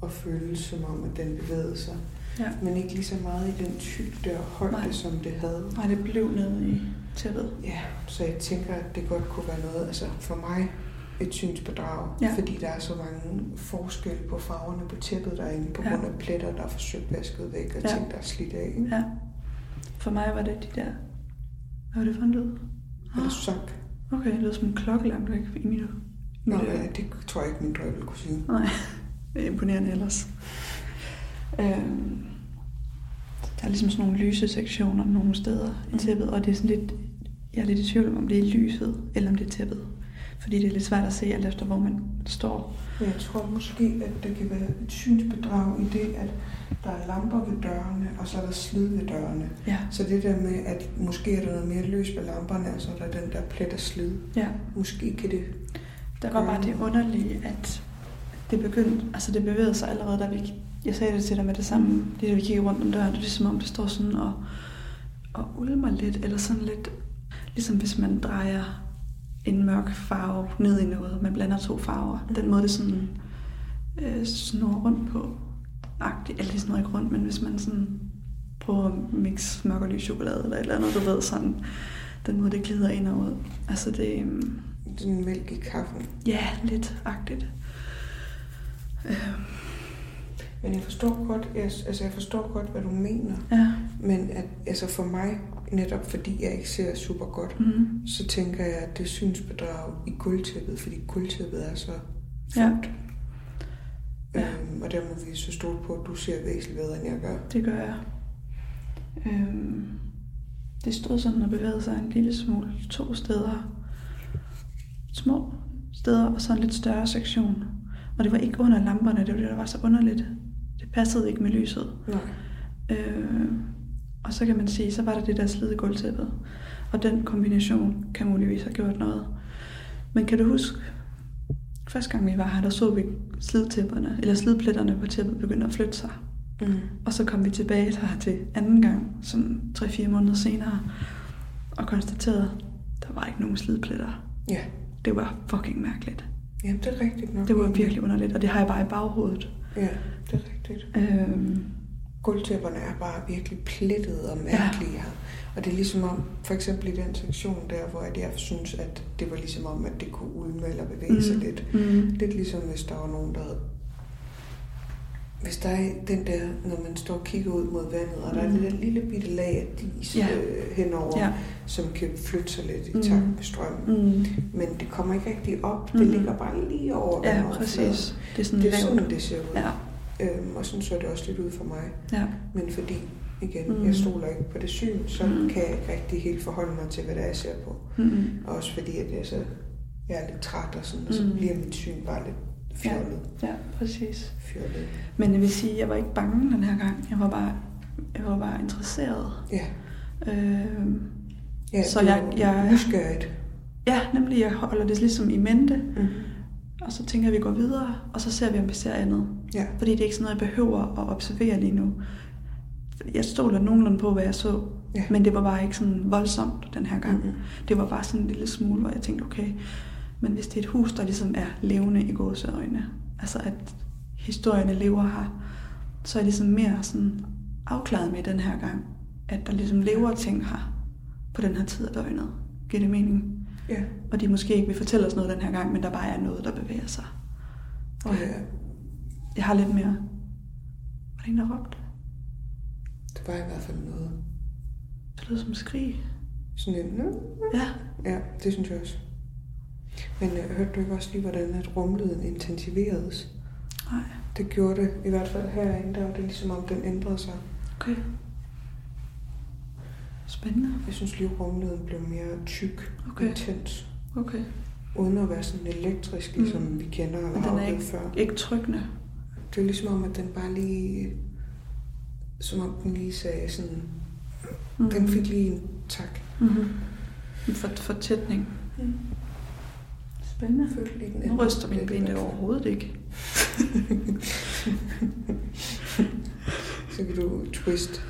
at føle, som om at den bevægede sig. Ja. Men ikke lige så meget i den tyk der højde, Nej. Som det havde. Nej, det blev nede i tæppet. Ja, så jeg tænker, at det godt kunne være noget, altså for mig et synsbedrag, Ja. fordi der er så mange forskelle på farverne på tæppet derinde, på Ja. grund af pletter, der er forsøgt vasket væk, og Ja. ting, der er slidt af. Ikke? Ja. For mig var det de der... Hvad var det for en lyd? Er det sagt? Okay, det lød som en klokke langt væk i mit... Nå, ja, det tror jeg ikke, min drøm ville kunne sige. Nej, imponerende ellers. Øhm, der er ligesom sådan nogle lyse sektioner nogle steder i Mm. tæppet, og det er sådan lidt, jeg er lidt i tvivl om, om det er lyset, eller om det er tæppet. Fordi det er lidt svært at se, alt efter hvor man står. Jeg tror måske, at det kan være et synsbedrag i det, at der er lamper ved dørene, og så er der slid ved dørene. Ja, Så det der med, at måske er der noget mere løs ved lamperne, og så er der den der plet af slid. ja. Måske kan det... Der var bare det underlige, at det begyndte, altså det bevægede sig allerede, da vi, jeg sagde det til dig med det samme, det da vi kiggede rundt om døren, det er som om det står sådan og, og ulmer lidt, eller sådan lidt, ligesom hvis man drejer en mørk farve ned i noget, man blander to farver, den måde det sådan øh, snor rundt på, agtigt, eller det snor ikke rundt, men hvis man sådan prøver at mixe mørk og lys chokolade, eller et eller andet, du ved, sådan, den måde det glider ind og ud. Altså det, øhm, Sådan mælk i kaffen. Ja, lidt agtigt. Øh, Men jeg forstår godt, jeg, altså jeg forstår godt, hvad du mener. ja. Men at, altså for mig, netop fordi jeg ikke ser super godt, Mm. så tænker jeg, at det synsbedrag i guldtæppet, fordi guldtæppet er så fuldt. Ja. Øhm, og der må vi så stole på, at du ser væsentligt bedre, end jeg gør. Det gør jeg. Øhm, det stod sådan og bevægede sig en lille smule to steder. Små steder og så en lidt større sektion. Og det var ikke under lamperne, det var det, der var så underligt. Det passede ikke med lyset. Nej. Øh, og så kan man sige, så var der det der slid i gulvtæppet. Og den kombination kan muligvis have gjort noget. Men kan du huske, første gang vi var her, der så vi slidtæpperne, eller slidpletterne på tæppet begyndte at flytte sig. Mm. Og så kom vi tilbage her til anden gang, sådan 3-4 måneder senere, og konstaterede, at der var ikke nogen slidpletter. Ja. Det var fucking mærkeligt. Jamen, det er rigtigt nok. Det var virkelig underligt, og det har jeg bare i baghovedet. Ja, det er rigtigt. Øhm, gulvtæpperne er bare virkelig plettede og mærkelige ja. her. Og det er ligesom om, for eksempel i den sektion der, hvor jeg synes, at det var ligesom om, at det kunne ulme eller bevæge mm. sig lidt. Mm. Lidt ligesom hvis der var nogen, der havde hvis der er den der, når man står og kigger ud mod vandet, og der er det der lille bitte lag af dis Ja. øh, henover, Ja. som kan flytte sig lidt i Mm. takt med strømmen. Mm. Men det kommer ikke rigtig op. Mm. Det ligger bare lige over Ja, præcis. Det er sådan Det er lavt. sådan, det ser ud. Ja, Øhm, og sådan så det også lidt ud for mig. ja. Men fordi, igen, Mm. mm. jeg stoler ikke på det syn, så Mm. mm. kan jeg ikke rigtig helt forholde mig til, hvad det er, jeg ser på. Mm. Og også fordi, at jeg, så, jeg er lidt træt og sådan, og så Mm. bliver mit syn bare lidt fjollet. Ja, præcis. fjollet. Men jeg vil sige, at jeg var ikke bange den her gang. Jeg var bare, jeg var bare interesseret. Ja, Øh, ja Så jeg- jeg- nysgerrigt. ja, nemlig, jeg holder det ligesom i mente. Mm. Og så tænker jeg, at vi går videre, og så ser vi, om vi ser andet. Ja, Fordi det er ikke sådan noget, jeg behøver at observere lige nu. Jeg stoler nogenlunde på, hvad jeg så. Ja. Men det var bare ikke sådan voldsomt den her gang. Mhm. Det var bare sådan en lille smule, hvor jeg tænkte, okay, men hvis det er et hus, der ligesom er levende i gåseøjne, altså at historierne lever her, så er det ligesom mere sådan afklaret med den her gang, at der ligesom lever ting her på den her tid af døgnet. Giver det mening? ja. Og de måske ikke vil fortælle os noget den her gang, men der bare er noget, der bevæger sig. Og ja. jeg har lidt mere... Var det en, der råbte? Det var i hvert fald noget. Det lød som skrig. Sådan en. Ja. ja, det synes jeg også. Men øh, hørte du ikke også lige, hvordan at rumlyden intensiveredes? Nej. Det gjorde det, i hvert fald herinde, der var det ligesom om, den ændrede sig. Okay. Spændende. Jeg synes lige, rumlyden blev mere tyk, Okay. intens, Okay. uden at være sådan elektrisk, ligesom Mm. vi kender Men har den er oplevet ikke, før. ikke trykkende. Det er ligesom om, at den bare lige, som om den lige sagde sådan, Mm. den fik lige en tak. Mm-hmm. En for, fortætning. Mm. Spændende. Følte lige, den Nu ryster mine ben det overhovedet ikke. Så kan du twist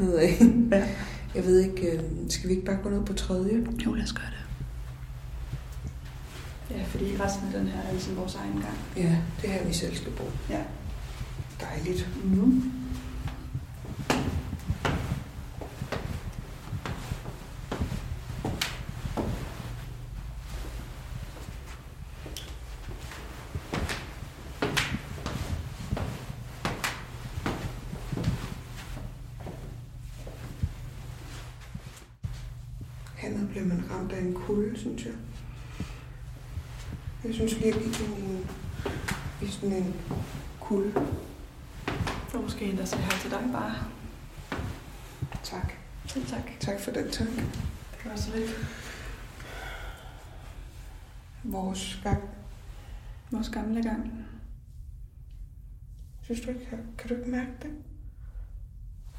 nedad. Ja. Jeg ved ikke, øh, skal vi ikke bare gå ned på tredje? Jo, lad os gøre det. Ja, fordi resten af den her er ligesom vores egen gang. Ja, det er her, vi selv skal bo. Ja. Dejligt. Mm. Hernede bliver man ramt af en kulde, synes jeg. Jeg synes lige, at ind i, sådan en kulde. Var måske en, der sagde hej til dig bare. Tak. Selv tak. Tak for den tak. Det var så lidt Vores gang. vores gamle gang. Synes du ikke, kan, kan du ikke mærke det?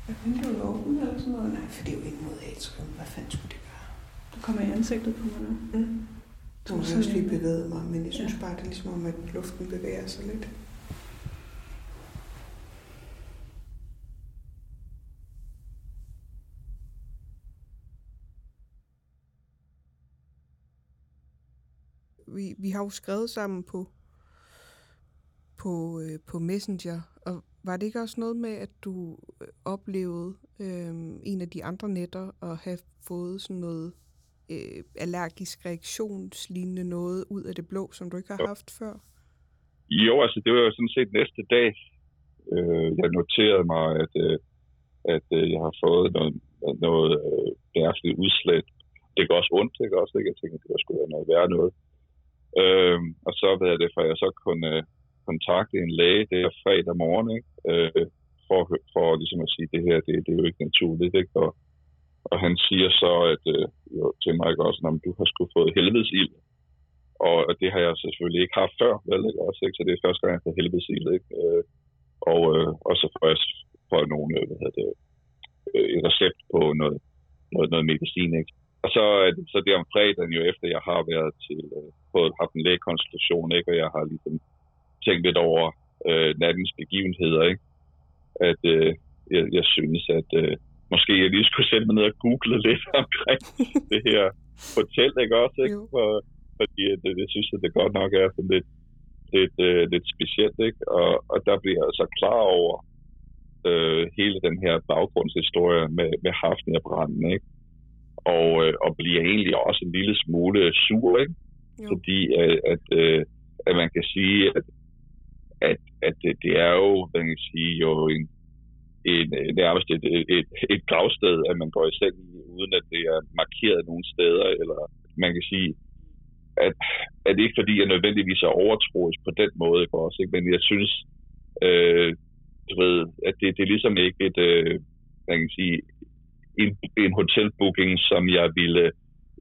Er vinduet åbent eller sådan noget? Nej, for det er jo ikke mod atrium. Hvad fanden skulle det gøre? Du kommer i ansigtet på mig nu. Mm. Du Nu har er jeg også sådan lige bevæget mig, men jeg synes Ja. bare, det er ligesom om, at luften bevæger sig lidt. vi, vi har jo skrevet sammen på, på, øh, på Messenger, og var det ikke også noget med, at du oplevede øh, en af de andre netter at have fået sådan noget øh, allergisk reaktionslignende noget ud af det blå, som du ikke har Jo. haft før? Jo, altså det var jo sådan set næste dag. Øh, jeg noterede mig, at, øh, at øh, jeg har fået noget, noget øh, mærkeligt udslæt. Det gør også ondt, ikke også? Ikke? Jeg tænkte, det var sgu da noget værre noget. Øh, og så ved jeg det, for jeg så kunne øh, kontakte en læge der fredag morgen, ikke? Øh, for, for ligesom at sige, det her, det, det er jo ikke naturligt, ikke? Og, og han siger så, at øh, jo, til mig ikke også, at du har sgu fået helvedes ild. Og, og det har jeg selvfølgelig ikke haft før, vel, ikke? Også, ikke? Så det er første gang, jeg har fået helvedes ild, ikke? Øh, og, øh, og så får jeg får jeg nogle, øh, hvad hedder det, øh, et recept på noget, noget, noget medicin, ikke? Og så så det er om fredagen jo efter, jeg har været til, øh, fået, haft en lægekonsultation, ikke? Og jeg har ligesom tænkt lidt over øh, nattens begivenheder, ikke? At øh, jeg, jeg synes, at øh, måske jeg lige skulle sætte mig ned og google lidt omkring det her hotel, ikke også? Ikke? For, fordi at, øh, jeg synes, at det godt nok er sådan lidt, lidt, øh, lidt specielt, ikke? Og, og der bliver jeg så klar over, øh, hele den her baggrundshistorie med, med Hafnia-branden, ikke? Og, øh, og bliver egentlig også en lille smule sur, ikke? Jo. Fordi at, at, øh, at man kan sige, at, at, at det, det er jo, man kan sige, jo en, en, øh, nærmest et, et, et, et gravsted, at man går i seng i, uden at det er markeret nogle steder, eller man kan sige, at, at det ikke fordi, jeg nødvendigvis er overtroisk på den måde, ikke også, ikke? men jeg synes, øh, du ved, at det, det er ligesom ikke et, øh, man kan sige, en, en hotelbooking, som jeg ville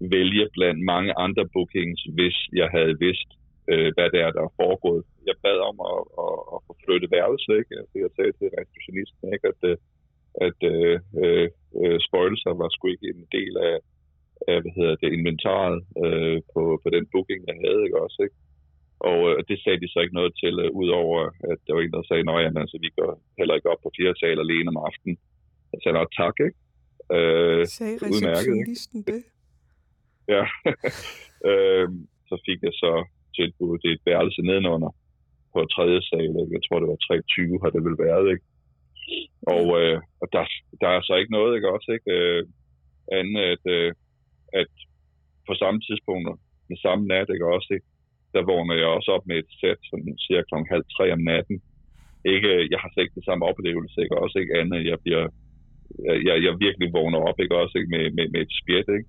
vælge blandt mange andre bookings, hvis jeg havde vidst, øh, hvad det er, der er foregået. Jeg bad om at, at, at få flyttet værelse, ikke? Altså, jeg sagde til receptionisten, ikke? at, øh, at øh, øh, spøjelser var sgu ikke en del af, af hvad hedder det, inventaret øh, på, på den booking, jeg havde, ikke også, ikke? Og øh, det sagde de så ikke noget til, øh, udover at der var en, der sagde, at altså, vi går heller ikke op på fire sal alene om aftenen. Jeg sagde, nok tak, ikke? Øh, Sagde udmærket, ikke? det? Ja. øh, så fik jeg så tilbudt et værelse nedenunder på tredje sal. Ikke? Jeg tror, det var 320 har det vel været. Ikke? Og, øh, og der, der er så ikke noget, ikke også? Ikke? Øh, andet at, øh, at på samme tidspunkt, med samme nat, ikke også? Ikke? Der vågner jeg også op med et sæt, som cirka kl. halv tre om natten. Ikke, jeg har slet ikke det samme oplevelse, ikke også? Ikke andet, jeg bliver jeg, jeg virkelig vågner op, ikke også, ikke? Med, med, med et spjæt, ikke?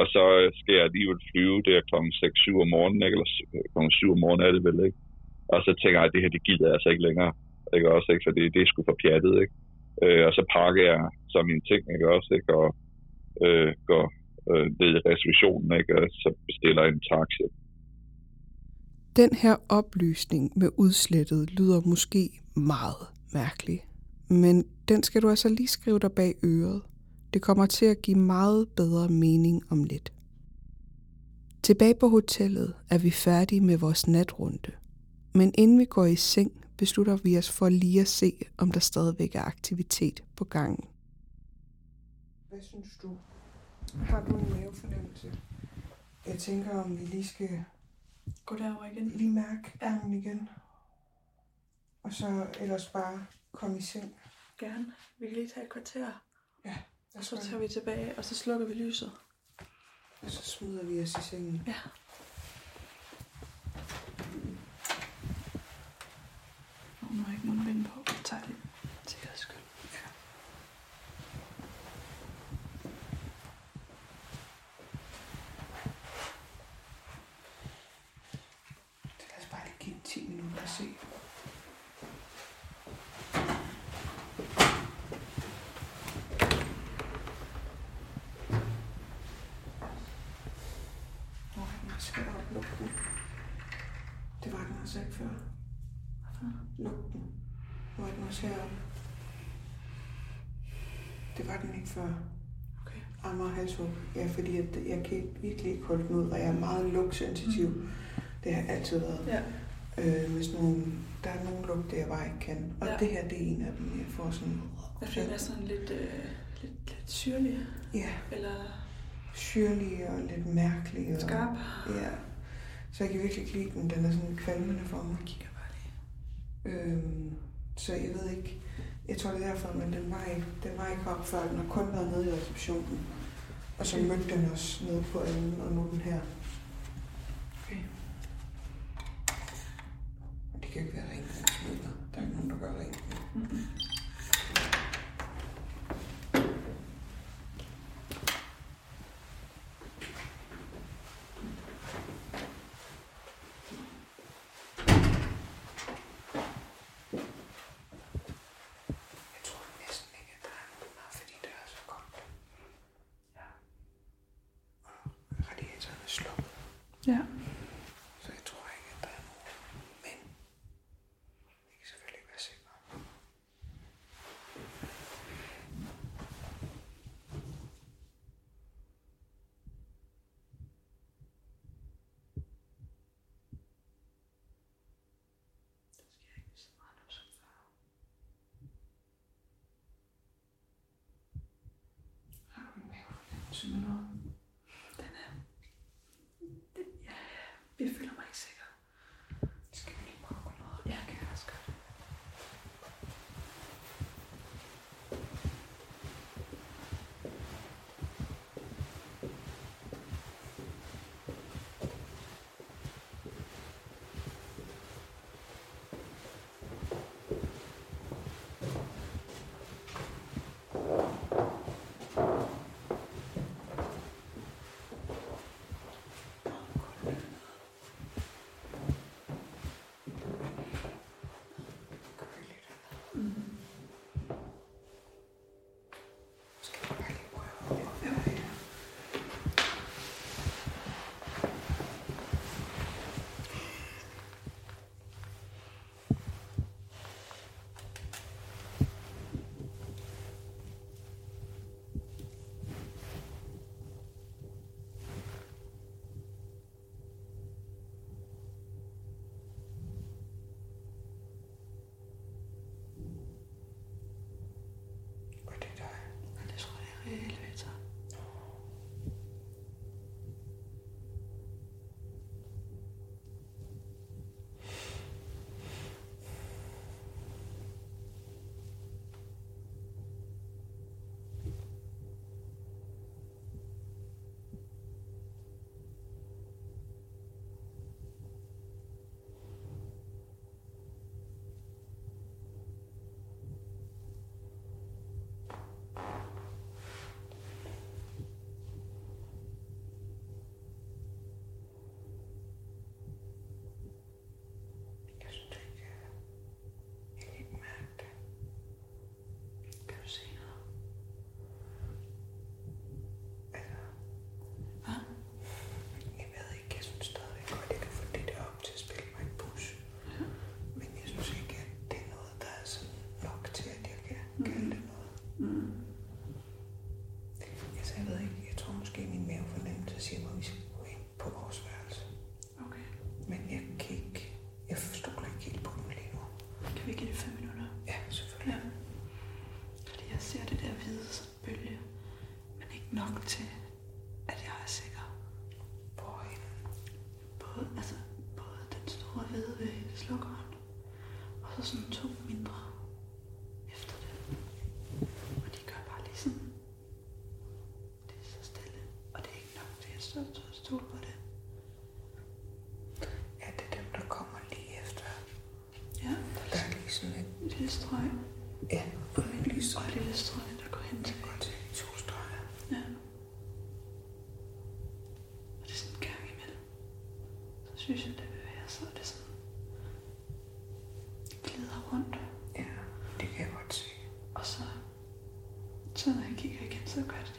Og så øh, skal jeg alligevel flyve der kl. 6-7 om morgenen, ikke? eller øh, kl. 7 om morgenen er det vel, ikke? Og så tænker jeg, at det her, det gider jeg altså ikke længere, ikke også, ikke? For det, det er sgu for pjattet, ikke? Øh, og så pakker jeg så mine ting, ikke også, ikke? Og øh, går øh, ned i reservationen, ikke? Og så bestiller jeg en taxa. Den her oplysning med udslettet lyder måske meget mærkelig, men den skal du altså lige skrive dig bag øret. Det kommer til at give meget bedre mening om lidt. Tilbage på hotellet er vi færdige med vores natrunde. Men inden vi går i seng, beslutter vi os for lige at se, om der stadigvæk er aktivitet på gangen. Hvad synes du? Har du en mavefornemmelse? Jeg tænker, om vi lige skal Gå derover igen. lige mærke ærmen igen. Og så ellers bare komme i seng. Gerne. Vi kan lige tage et kvarter, Ja, og så tager vi tilbage, og så slukker vi lyset. Og så smider vi os i sengen. Ja. Nå, nu har jeg ikke nogen vind på. Jeg tager lige sikkerheds skyld. Ja. Lad os bare lige give den 10 minutter og se. Nå, den er svær at lukke den. Det var den altså ikke før. Den. Nu er den også heroppe. Det var den ikke før. Okay. Amager halshug. Ja, fordi at jeg kan virkelig ikke holde den ud, og jeg er meget lugtsensitiv. Mm. Det har jeg altid været. Ja. Øh, hvis nogen, der er nogle lugte, jeg bare ikke kan. Og Ja. det her, det er en af dem, jeg får sådan... Jeg føler mig sådan lidt, øh, lidt, lidt syrlig. Ja, Eller syrlig og lidt mærkelig. Og, skarp. Ja. Så jeg kan virkelig ikke lide den. Den er sådan kvalmende for mig. Kigger bare lige. Øhm, så jeg ved ikke... Jeg tror, det er derfor, men den var ikke, den var ikke op før. Den har kun været nede i receptionen. Og så mødte den os nede på anden, og nu er den her. Okay. Det kan ikke være rengøringsmidler. Der er ikke nogen, der gør rent. Mm-hmm. Jeg tror næsten ikke, at der er nogen her, fordi det er så koldt. Ja. Og radiatoren er slukket, Ja. så jeg tror ikke, at der er nogen. Men vi kan selvfølgelig ikke være sikre. Har du en mavefornemmelse med noget? Strøg, ja, og en lys og et lille strøg, der går hen til. og til to streger. Ja. Og det er sådan en gang imellem. Så synes jeg, det bevæger sig, og det sådan glider rundt. Ja, det kan jeg godt se. Og så, så når jeg kigger igen, så gør det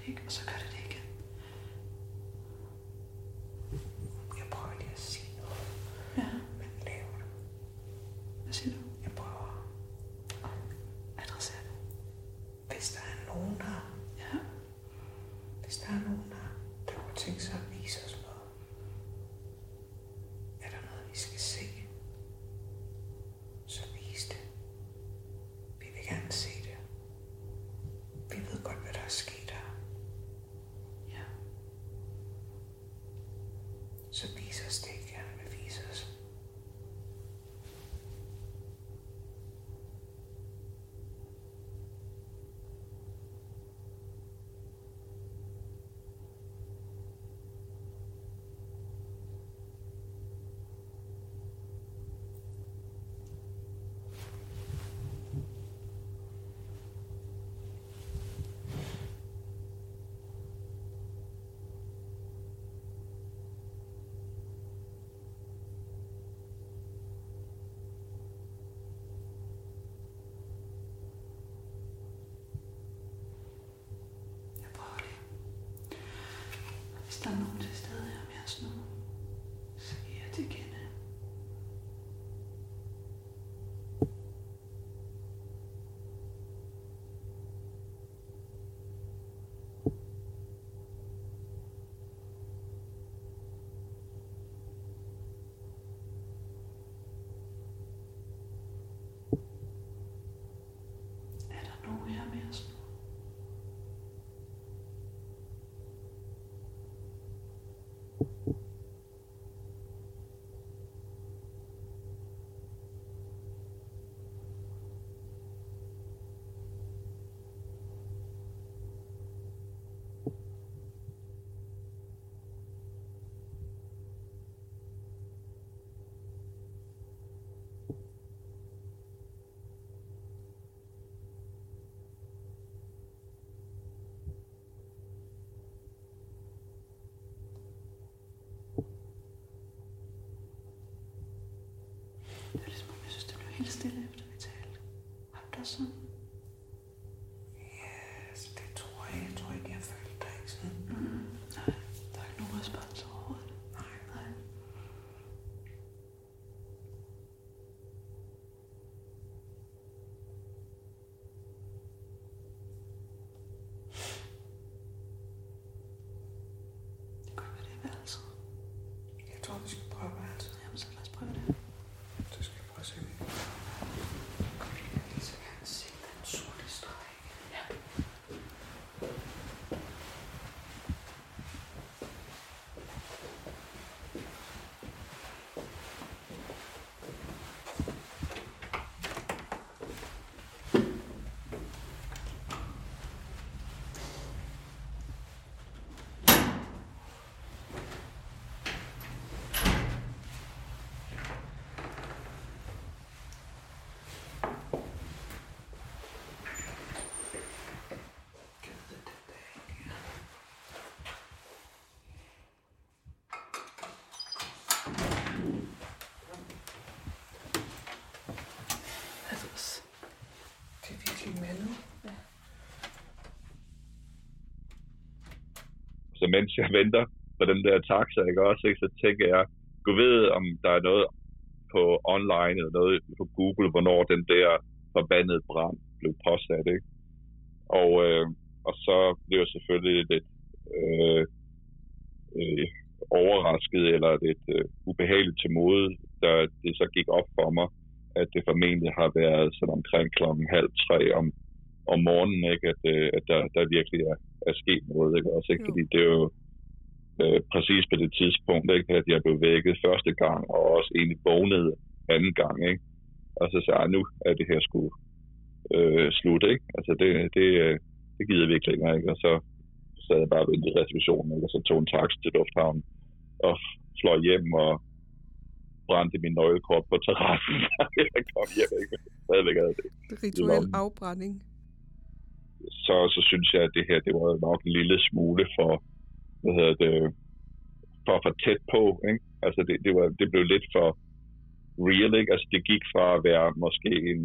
Har du det også sådan? Altså, det tror jeg. Jeg tror ikke, jeg følte dig ikke sådan. Nej, der er ikke nogen respons overhovedet. Nej. Nej. Det kunne være det er værelset. Jeg tror, vi skal prøve værelset. Jamen, så lad os prøve det. Så skal jeg prøve at se. Jeg vil lige så gerne se den sorte streg. Ja. Lad os. Det er virkelig meldet. Så mens jeg venter på den der taxa, ikke også, ikke, så tænker jeg, du ved, om der er noget på online eller noget på Google, hvornår den der forbandede brand blev påsat, ikke? Og, øh, og så blev jeg selvfølgelig lidt øh, øh, overrasket eller lidt øh, ubehageligt til mode, da det så gik op for mig, at det formentlig har været sådan omkring klokken halv tre om om morgenen, ikke, at, øh, at der, der virkelig er, er sket noget. Ikke? Også, ikke? Fordi det er jo øh, præcis på det tidspunkt, ikke, at jeg blev vækket første gang, og også egentlig vågnede anden gang. Ikke? Og så sagde jeg, nu er det her sgu øh, slut. Ikke? Altså det, det, øh, det gider vi ikke længere. Ikke? Og så sad jeg bare ved i reservationen, ikke? og så tog en taxa til lufthavnen og fløj hjem og brændte min nøglekort på terrassen. jeg kom hjem, ikke? Stadigvæk havde det. Rituel afbrænding så, så synes jeg, at det her, det var nok en lille smule for, hvad hedder det, for for tæt på, ikke? Altså, det, det, var, det blev lidt for real, ikke? Altså, det gik fra at være måske en,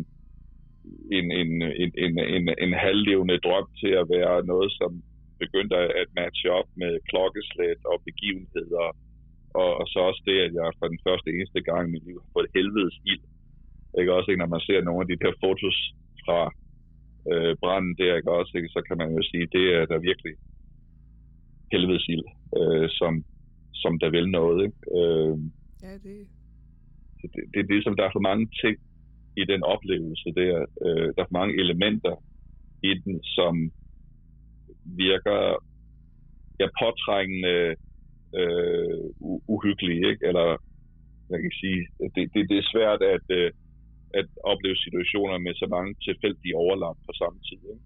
en, en, en, en, en, en halvlevende drøm til at være noget, som begyndte at matche op med klokkeslæt og begivenheder, og, og så også det, at jeg for den første eneste gang i mit liv har fået helvedes ild. Ikke også, ikke? Når man ser nogle af de der fotos fra øh, branden der, ikke også, ikke? så kan man jo sige, det er der virkelig helvedes ild, øh, som, som der vil noget. Ikke? Øh, Ja, det, så det, det er ligesom, der er for mange ting i den oplevelse der. Øh, der er for mange elementer i den, som virker ja, påtrængende øh, uhyggelige, ikke? Eller jeg kan sige, det, det, det er svært at, øh, at opleve situationer med så mange tilfældige overlap på samme tid. Ikke?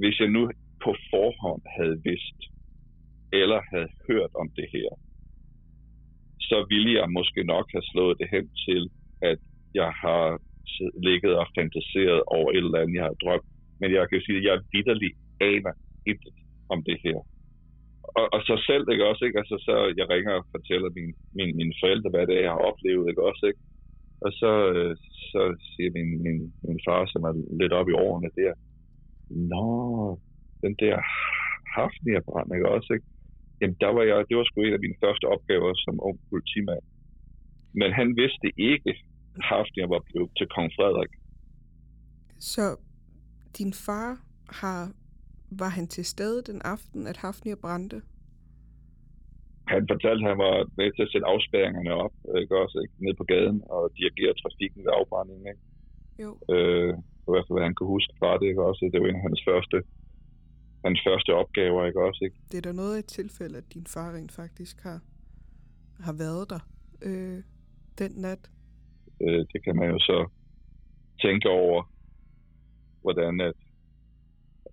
Hvis jeg nu på forhånd havde vidst, eller havde hørt om det her, så ville jeg måske nok have slået det hen til, at jeg har ligget og fantaseret over et eller andet, jeg har drømt. Men jeg kan jo sige, at jeg vidderligt aner intet om det her. Og, og så selv, ikke også, ikke? Altså, så jeg ringer og fortæller min, min, mine forældre, hvad det er, jeg har oplevet, ikke også, ikke? Og så, øh, så siger min, min, min far, som er lidt oppe i årene der, Nå, den der Hafnia-brand, ikke også, ikke? Jamen, der var jeg, det var sgu en af mine første opgaver som ung politimand. Men han vidste ikke, at Hafnia var blevet til kong Frederik. Så din far har, var han til stede den aften, at Hafnia brændte? Han fortalte, at han var med til at sætte afspærringerne op, ikke også, ikke? Ned på gaden og dirigere trafikken ved afbrændingen, ikke? Jo. Øh, i hvert fald, hvad han kunne huske fra det, ikke også? Det var en af hans første, hans første opgaver, ikke også, ikke? Det er da noget af et tilfælde, at din far rent faktisk har, har været der øh, den nat. Øh, det kan man jo så tænke over, hvordan at,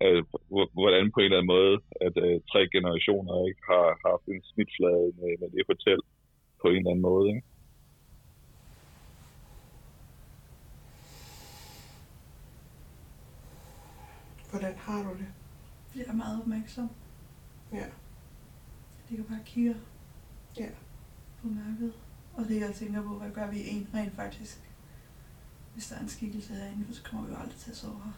at hvor- hvordan på en eller anden måde, at øh, tre generationer ikke har haft en snitflade med, med det hotel på en eller anden måde. Ikke? Hvordan har du det? Jeg er meget opmærksom. Ja. Jeg ligger bare og kigger Ja. på mørket. Og det jeg tænker på, hvad gør vi en rent faktisk? Hvis der er en skikkelse herinde, så kommer vi jo aldrig til at sove her.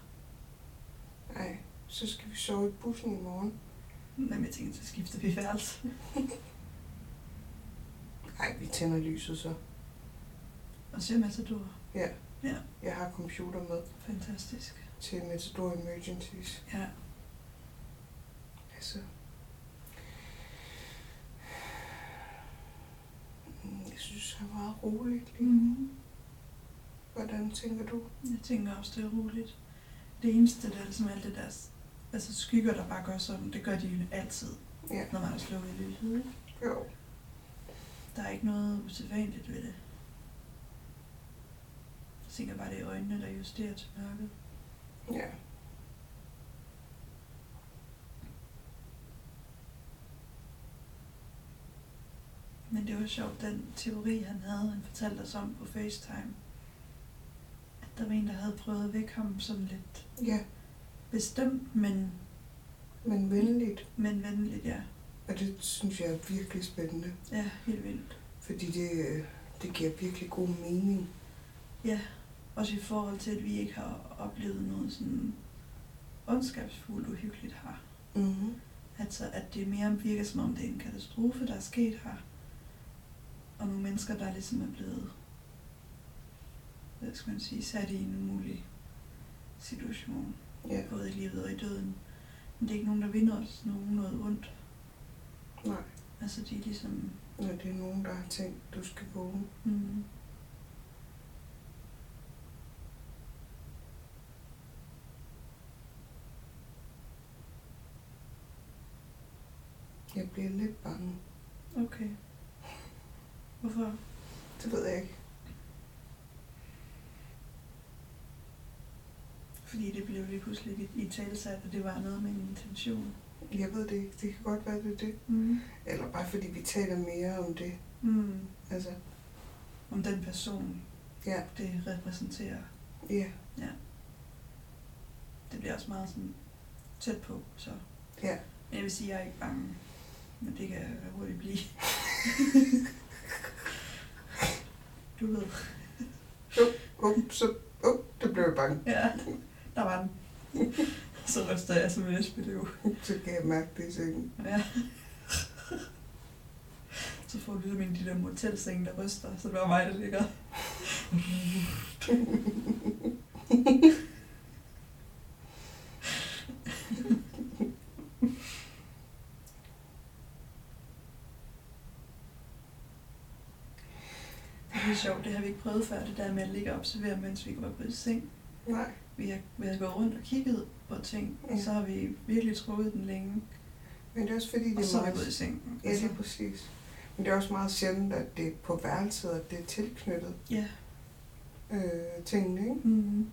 Nej, så skal vi sove i bussen i morgen. Men jeg tænker, så skifter vi værelse. Nej, vi tænder lyset så. Og ser Matador. Ja. Ja. Jeg har computer med Fantastisk. til Matador Emergencies. Ja. Altså... Mm, Jeg synes, han er meget roligt lige. Mm-hmm. Hvordan tænker du? Jeg tænker også, det er roligt. Det eneste, der er ligesom alt det der, altså skygger, der bare gør sådan, det gør de jo altid, Ja. når man har slukket lyset. Ikke? Jo. Der er ikke noget usædvanligt ved det. Jeg tænker bare, det er øjnene, der justerer til mørket. Ja. Men det var sjovt, den teori, han havde, han fortalte os om på FaceTime. At der var en, der havde prøvet at vække ham sådan lidt Ja, bestemt, men, men venligt. men venligt, ja. Og det synes jeg er virkelig spændende. Ja, helt vildt. Fordi det, øh, det giver virkelig god mening. Ja, også i forhold til, at vi ikke har oplevet noget sådan ondskabsfuldt uhyggeligt her. Mm-hmm. Altså, at det mere virker som om, det er en katastrofe, der er sket her. Og nogle mennesker, der ligesom er blevet, hvad skal man sige, sat i en umulig situation ja. både i livet og i døden. Men det er ikke nogen, der vinder os nogen noget ondt. Nej. Altså de er ligesom... Nej, det er nogen, der har tænkt, du skal vågne. Mm. Mm-hmm. Jeg bliver lidt bange. Okay. Hvorfor? Det ved jeg ikke. Fordi det blev lige pludselig i, talsat, og det var noget med en intention. Jeg ved det ikke. Det kan godt være, det er det. Mm. Eller bare fordi vi taler mere om det. Mm. Altså, Om den person, ja, det repræsenterer. ja, Det bliver også meget sådan tæt på, så. ja. Men jeg vil sige, at jeg er ikke bange. Men det kan jeg hurtigt blive. du ved. Up, så, up, det blev jeg bange. Ja, der var den. Så ryster jeg som en esbelev. Så kan jeg mærke det i sengen. Ja. Så får du ligesom en af de der motelsenge, der ryster, så det var mig, der ligger. Det er sjovt, det har vi ikke prøvet før, det der med at ligge og observere, mens vi går på i seng. Nej, Vi har, vi har gået rundt og kigget på ting, og Ja. så har vi virkelig troet den længe, men det er også fordi, det og så er vi gået i meget... seng. Ja, lige præcis. Men det er også meget sjældent, at det er på værelset, at det er tilknyttet ja. øh, tingene, ikke? Mm.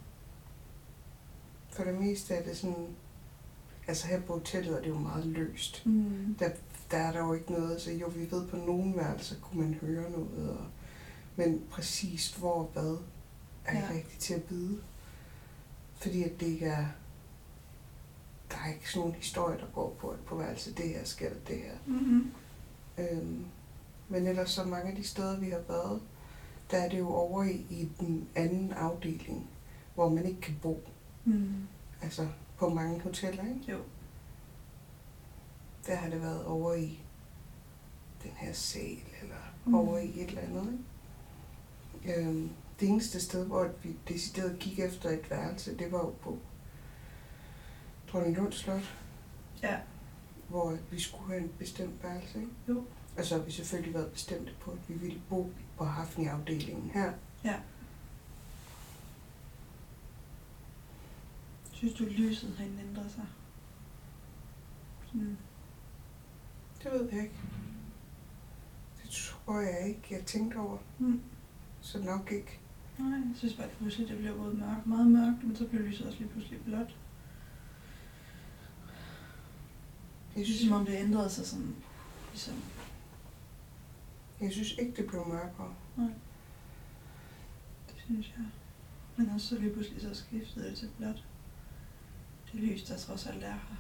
For det meste er det sådan... Altså her på hotellet er det jo meget løst. Mm. Der, der er der jo ikke noget, så jo, vi ved på nogle værelser kunne man høre noget, og, men præcist hvor hvad er Ja. rigtigt til at vide. Fordi at det ikke er, der er ikke sådan nogen historie, der går på, at på værelse det her sker der det her. Mm-hmm. Øhm, men ellers så mange af de steder, vi har været, der er det jo over i, i den anden afdeling, hvor man ikke kan bo. Mm. Altså på mange hoteller, ikke? Jo. Der har det været over i den her sal, eller Mm. mm. over i et eller andet. Ikke? Øhm, det eneste sted, hvor vi decideret gik efter et værelse, det var jo på Dronning Lund Slot, Ja. hvor vi skulle have en bestemt værelse. Ikke? Jo. Og så har vi selvfølgelig været bestemte på, at vi ville bo på Hafni-afdelingen her. Synes du, lyset herinde ændrer sig? Sådan. Det ved jeg ikke. Det tror jeg ikke, jeg tænkte over. Mm. Så nok ikke. Nej, jeg synes bare, pludselig det blev både mørkt, meget mørkt, men så blev lyset også lige pludselig blåt. Jeg synes, som om det ændrede sig sådan, ligesom, jeg synes ikke, det blev mørkere. det synes jeg. Men også så lige pludselig så skiftede det til blåt. Det lys, der trods alt er her.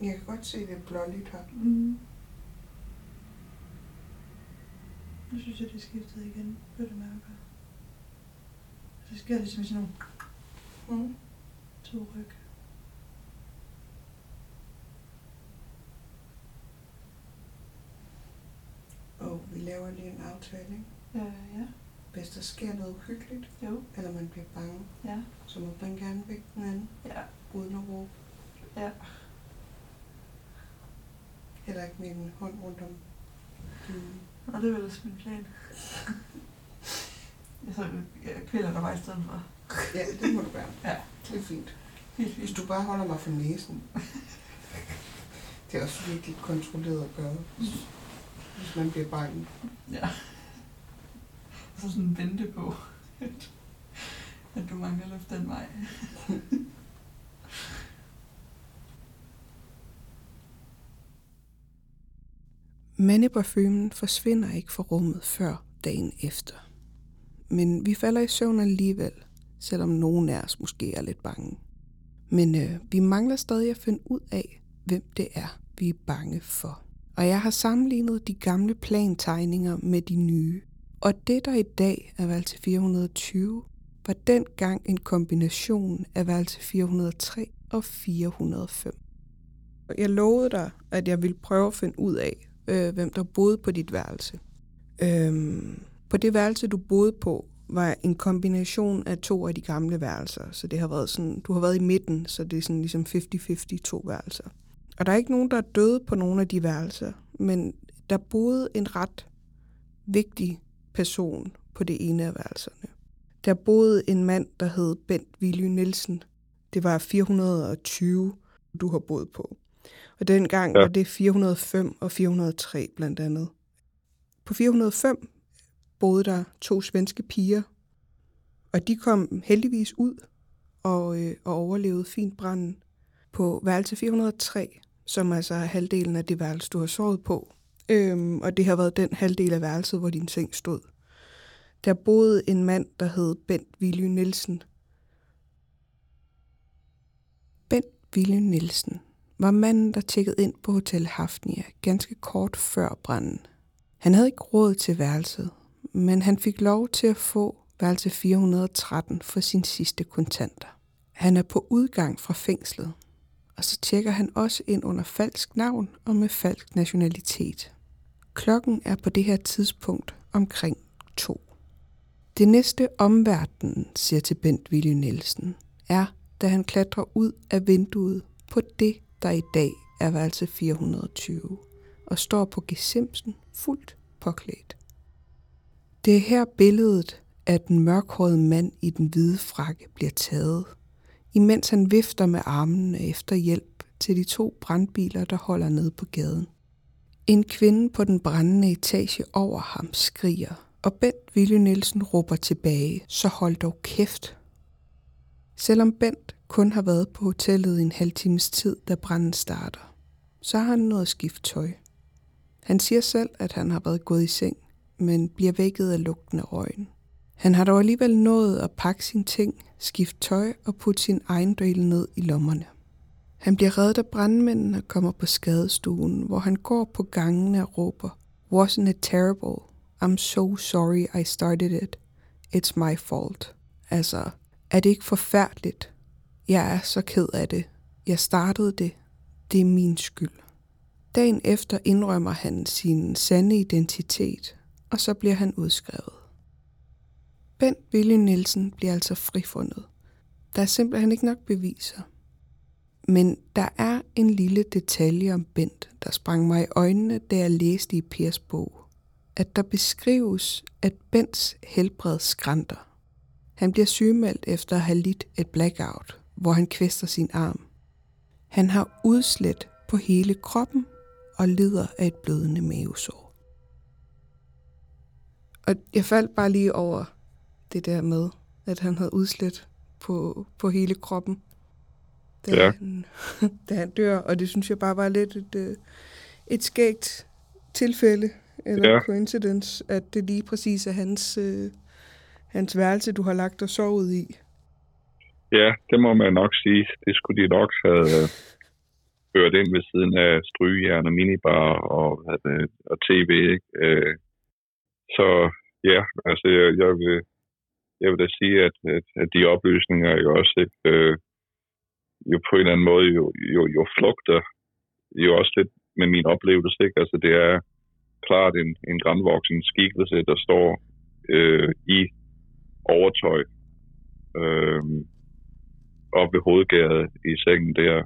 Jeg kan godt se, det er blåligt her. Mm. Nu synes jeg, det skiftede igen. Blev det mørkere. Så sker det ligesom sådan nogle Mm. to ryg. Og vi laver lige en aftale, ikke? Ja, ja. Hvis der sker noget uhyggeligt, Jo, eller man bliver bange, ja, så må man gerne vække den anden, ja, uden at råbe. ja. Heller ikke med en hånd rundt om dynen. Og det er også min plan. Jeg så jeg kvæler dig bare i stedet for. Ja, det må du være. Ja. Det er fint. Helt Hvis du bare holder mig for næsen. Det er også virkelig kontrolleret at gøre, hvis- hvis man bliver bange. Ja. Og så sådan vente på, at, at du mangler luft den vej. Mandeparfumen forsvinder ikke fra rummet før dagen efter. Men vi falder i søvn alligevel, selvom nogen af os måske er lidt bange. Men øh, vi mangler stadig at finde ud af, hvem det er, vi er bange for. Og jeg har sammenlignet de gamle plantegninger med de nye. Og det, der i dag er valgt til 420, var dengang en kombination af værelse 403 og 405. Jeg lovede dig, at jeg ville prøve at finde ud af, øh, hvem der boede på dit værelse. Øhm, på det værelse, du boede på, var en kombination af to af de gamle værelser. Så det har været sådan, du har været i midten, så det er sådan ligesom 50-50 to værelser. Og der er ikke nogen, der er døde på nogle af de værelser, men der boede en ret vigtig person på det ene af værelserne. Der boede en mand, der hed Bent Willy Nielsen. Det var 420, du har boet på. Og dengang ja. var det 405 og 403 blandt andet. På 405 boede der to svenske piger, og de kom heldigvis ud og, øh, og overlevede fint branden. På værelse 403, som altså er halvdelen af det værelse, du har sovet på, øhm, og det har været den halvdel af værelset, hvor din seng stod. Der boede en mand, der hed Bent Willy Nielsen. Bent Willy Nielsen var manden, der tjekkede ind på Hotel Hafnia ganske kort før branden. Han havde ikke råd til værelset, men han fik lov til at få værelse 413 for sin sidste kontanter. Han er på udgang fra fængslet, og så tjekker han også ind under falsk navn og med falsk nationalitet. Klokken er på det her tidspunkt omkring to. Det næste omverden siger til Bent Willy Nielsen, er, da han klatrer ud af vinduet på det, der i dag er værelse 420, og står på gesimsen fuldt påklædt. Det er her billedet af den mørkhårede mand i den hvide frakke bliver taget, imens han vifter med armene efter hjælp til de to brandbiler, der holder ned på gaden. En kvinde på den brændende etage over ham skriger, og Bent Ville Nielsen råber tilbage, så hold dog kæft. Selvom Bent kun har været på hotellet i en halv times tid, da branden starter, så har han noget skift tøj. Han siger selv, at han har været gået i seng, men bliver vækket af lugten af røgen. Han har dog alligevel nået at pakke sine ting, skifte tøj og putte sin egen del ned i lommerne. Han bliver reddet af brandmændene og kommer på skadestuen, hvor han går på gangene og råber, Wasn't it terrible? I'm so sorry I started it. It's my fault. Altså, er det ikke forfærdeligt? Jeg er så ked af det. Jeg startede det. Det er min skyld. Dagen efter indrømmer han sin sande identitet, og så bliver han udskrevet. Bent Billy Nielsen bliver altså frifundet. Der er simpelthen ikke nok beviser. Men der er en lille detalje om Bent, der sprang mig i øjnene, da jeg læste i Pers bog. At der beskrives, at Bents helbred skrænter. Han bliver sygemeldt efter at have lidt et blackout, hvor han kvæster sin arm. Han har udslet på hele kroppen og lider af et blødende mavesår. Og jeg faldt bare lige over det der med, at han havde udslet på, på hele kroppen, da, ja. han, da han dør. Og det synes jeg bare var lidt et, øh, et skægt tilfælde, eller ja. coincidence, at det lige præcis er hans, øh, hans værelse, du har lagt dig sovet i. Ja, det må man nok sige. Det skulle de nok have øh, ført ind ved siden af strygejern og minibar og, og tv. Ikke? Øh, så ja, altså jeg, jeg, vil, jeg vil da sige, at, at, at de oplysninger jo også ikke, øh, jo på en eller anden måde jo, jo, jo flugter jo også lidt med min oplevelse. Ikke? Altså det er klart en, en grandvoksen skikkelse, der står øh, i overtøj øh, op ved hovedgæret i sengen der,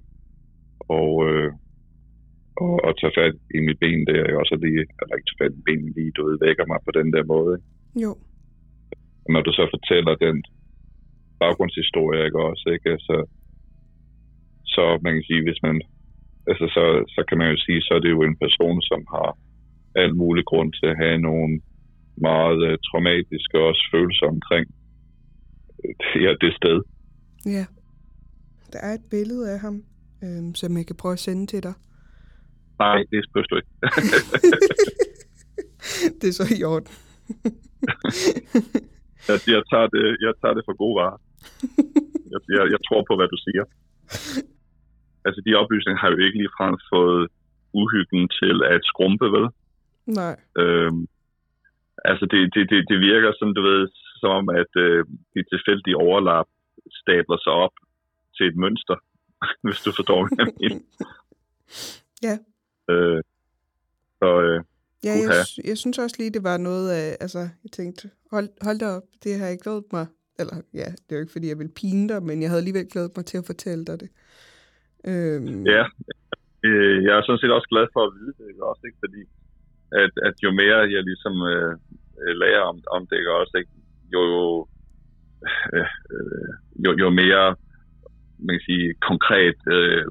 og, øh, og, og tage fat i mit ben der, jeg også lige, eller ikke tage fat i benen lige, du ved, vækker mig på den der måde. Ikke? Jo. Og når du så fortæller den baggrundshistorie, ikke også, ikke? Altså, så man kan sige, hvis man, altså så, så kan man jo sige, så er det jo en person, som har alt mulig grund til at have nogle meget uh, traumatiske også følelser omkring uh, ja, det sted. Ja. Der er et billede af ham, øhm, som jeg kan prøve at sende til dig. Nej, det spørger du ikke. det er så i orden. jeg, jeg, tager det, jeg tager det for god varer. Jeg, jeg, jeg tror på, hvad du siger. Altså, de oplysninger har jo ikke ligefrem fået uhyggen til at skrumpe, vel? Nej. Øhm, altså, det, det, det, det virker som, du ved, som om, at øh, de tilfældige overlap stabler sig op til et mønster, hvis du forstår, hvad jeg mener. ja. Øh, så, øh, ja, jeg, jeg synes også lige, det var noget af, altså, jeg tænkte, hold, hold da op, det har jeg glædet mig, eller ja, det er jo ikke, fordi jeg vil pine dig, men jeg havde alligevel glædet mig til at fortælle dig det. Øhm. Ja, øh, jeg er sådan set også glad for at vide det, ikke? også, ikke? fordi at, at jo mere jeg ligesom øh, lærer om, om det, ikke? også, ikke? Jo, jo, øh, jo, jo mere man kan sige, konkret øh,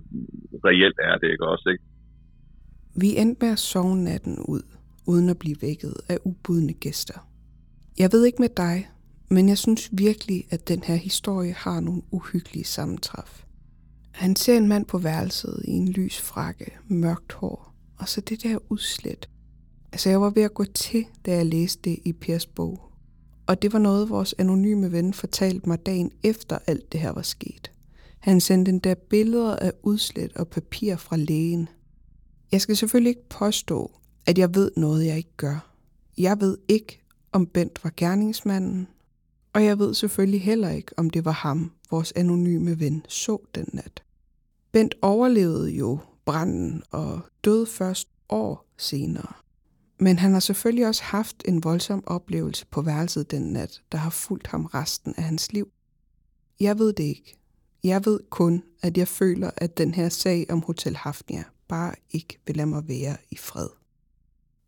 reelt er det ikke også, ikke? Vi endte med at sove natten ud, uden at blive vækket af ubudne gæster. Jeg ved ikke med dig, men jeg synes virkelig, at den her historie har nogle uhyggelige sammentræf. Han ser en mand på værelset i en lys frakke, mørkt hår, og så det der udslet. Altså jeg var ved at gå til, da jeg læste det i Pers bog. Og det var noget, vores anonyme ven fortalte mig dagen efter alt det her var sket. Han sendte endda billeder af udslet og papir fra lægen. Jeg skal selvfølgelig ikke påstå, at jeg ved noget, jeg ikke gør. Jeg ved ikke, om Bent var gerningsmanden, og jeg ved selvfølgelig heller ikke, om det var ham, vores anonyme ven så den nat. Bent overlevede jo branden og døde først år senere. Men han har selvfølgelig også haft en voldsom oplevelse på værelset den nat, der har fulgt ham resten af hans liv. Jeg ved det ikke. Jeg ved kun, at jeg føler, at den her sag om Hotel Hafnia bare ikke vil lade mig være i fred.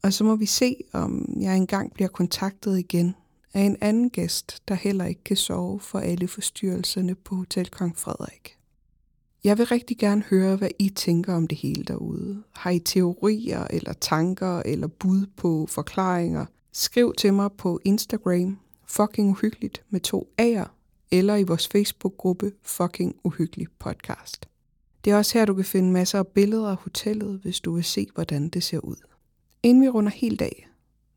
Og så må vi se, om jeg engang bliver kontaktet igen af en anden gæst, der heller ikke kan sove for alle forstyrrelserne på Hotel Kong Frederik. Jeg vil rigtig gerne høre, hvad I tænker om det hele derude. Har I teorier eller tanker eller bud på forklaringer? Skriv til mig på Instagram, fucking uhyggeligt med to A'er, eller i vores Facebook-gruppe Fucking Uhyggelig Podcast. Det er også her, du kan finde masser af billeder af hotellet, hvis du vil se, hvordan det ser ud. Inden vi runder helt af,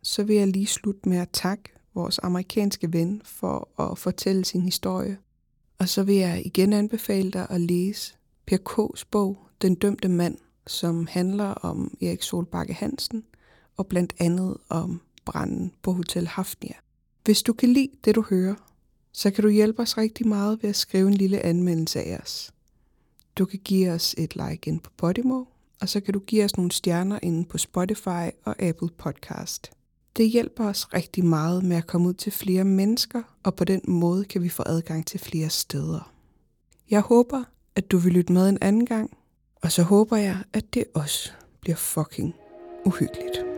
så vil jeg lige slutte med at takke vores amerikanske ven for at fortælle sin historie. Og så vil jeg igen anbefale dig at læse Per K's bog Den dømte mand, som handler om Erik Solbakke Hansen og blandt andet om branden på Hotel Hafnia. Hvis du kan lide det, du hører, så kan du hjælpe os rigtig meget ved at skrive en lille anmeldelse af os. Du kan give os et like ind på Podimo, og så kan du give os nogle stjerner inde på Spotify og Apple Podcast. Det hjælper os rigtig meget med at komme ud til flere mennesker, og på den måde kan vi få adgang til flere steder. Jeg håber, at du vil lytte med en anden gang, og så håber jeg, at det også bliver fucking uhyggeligt.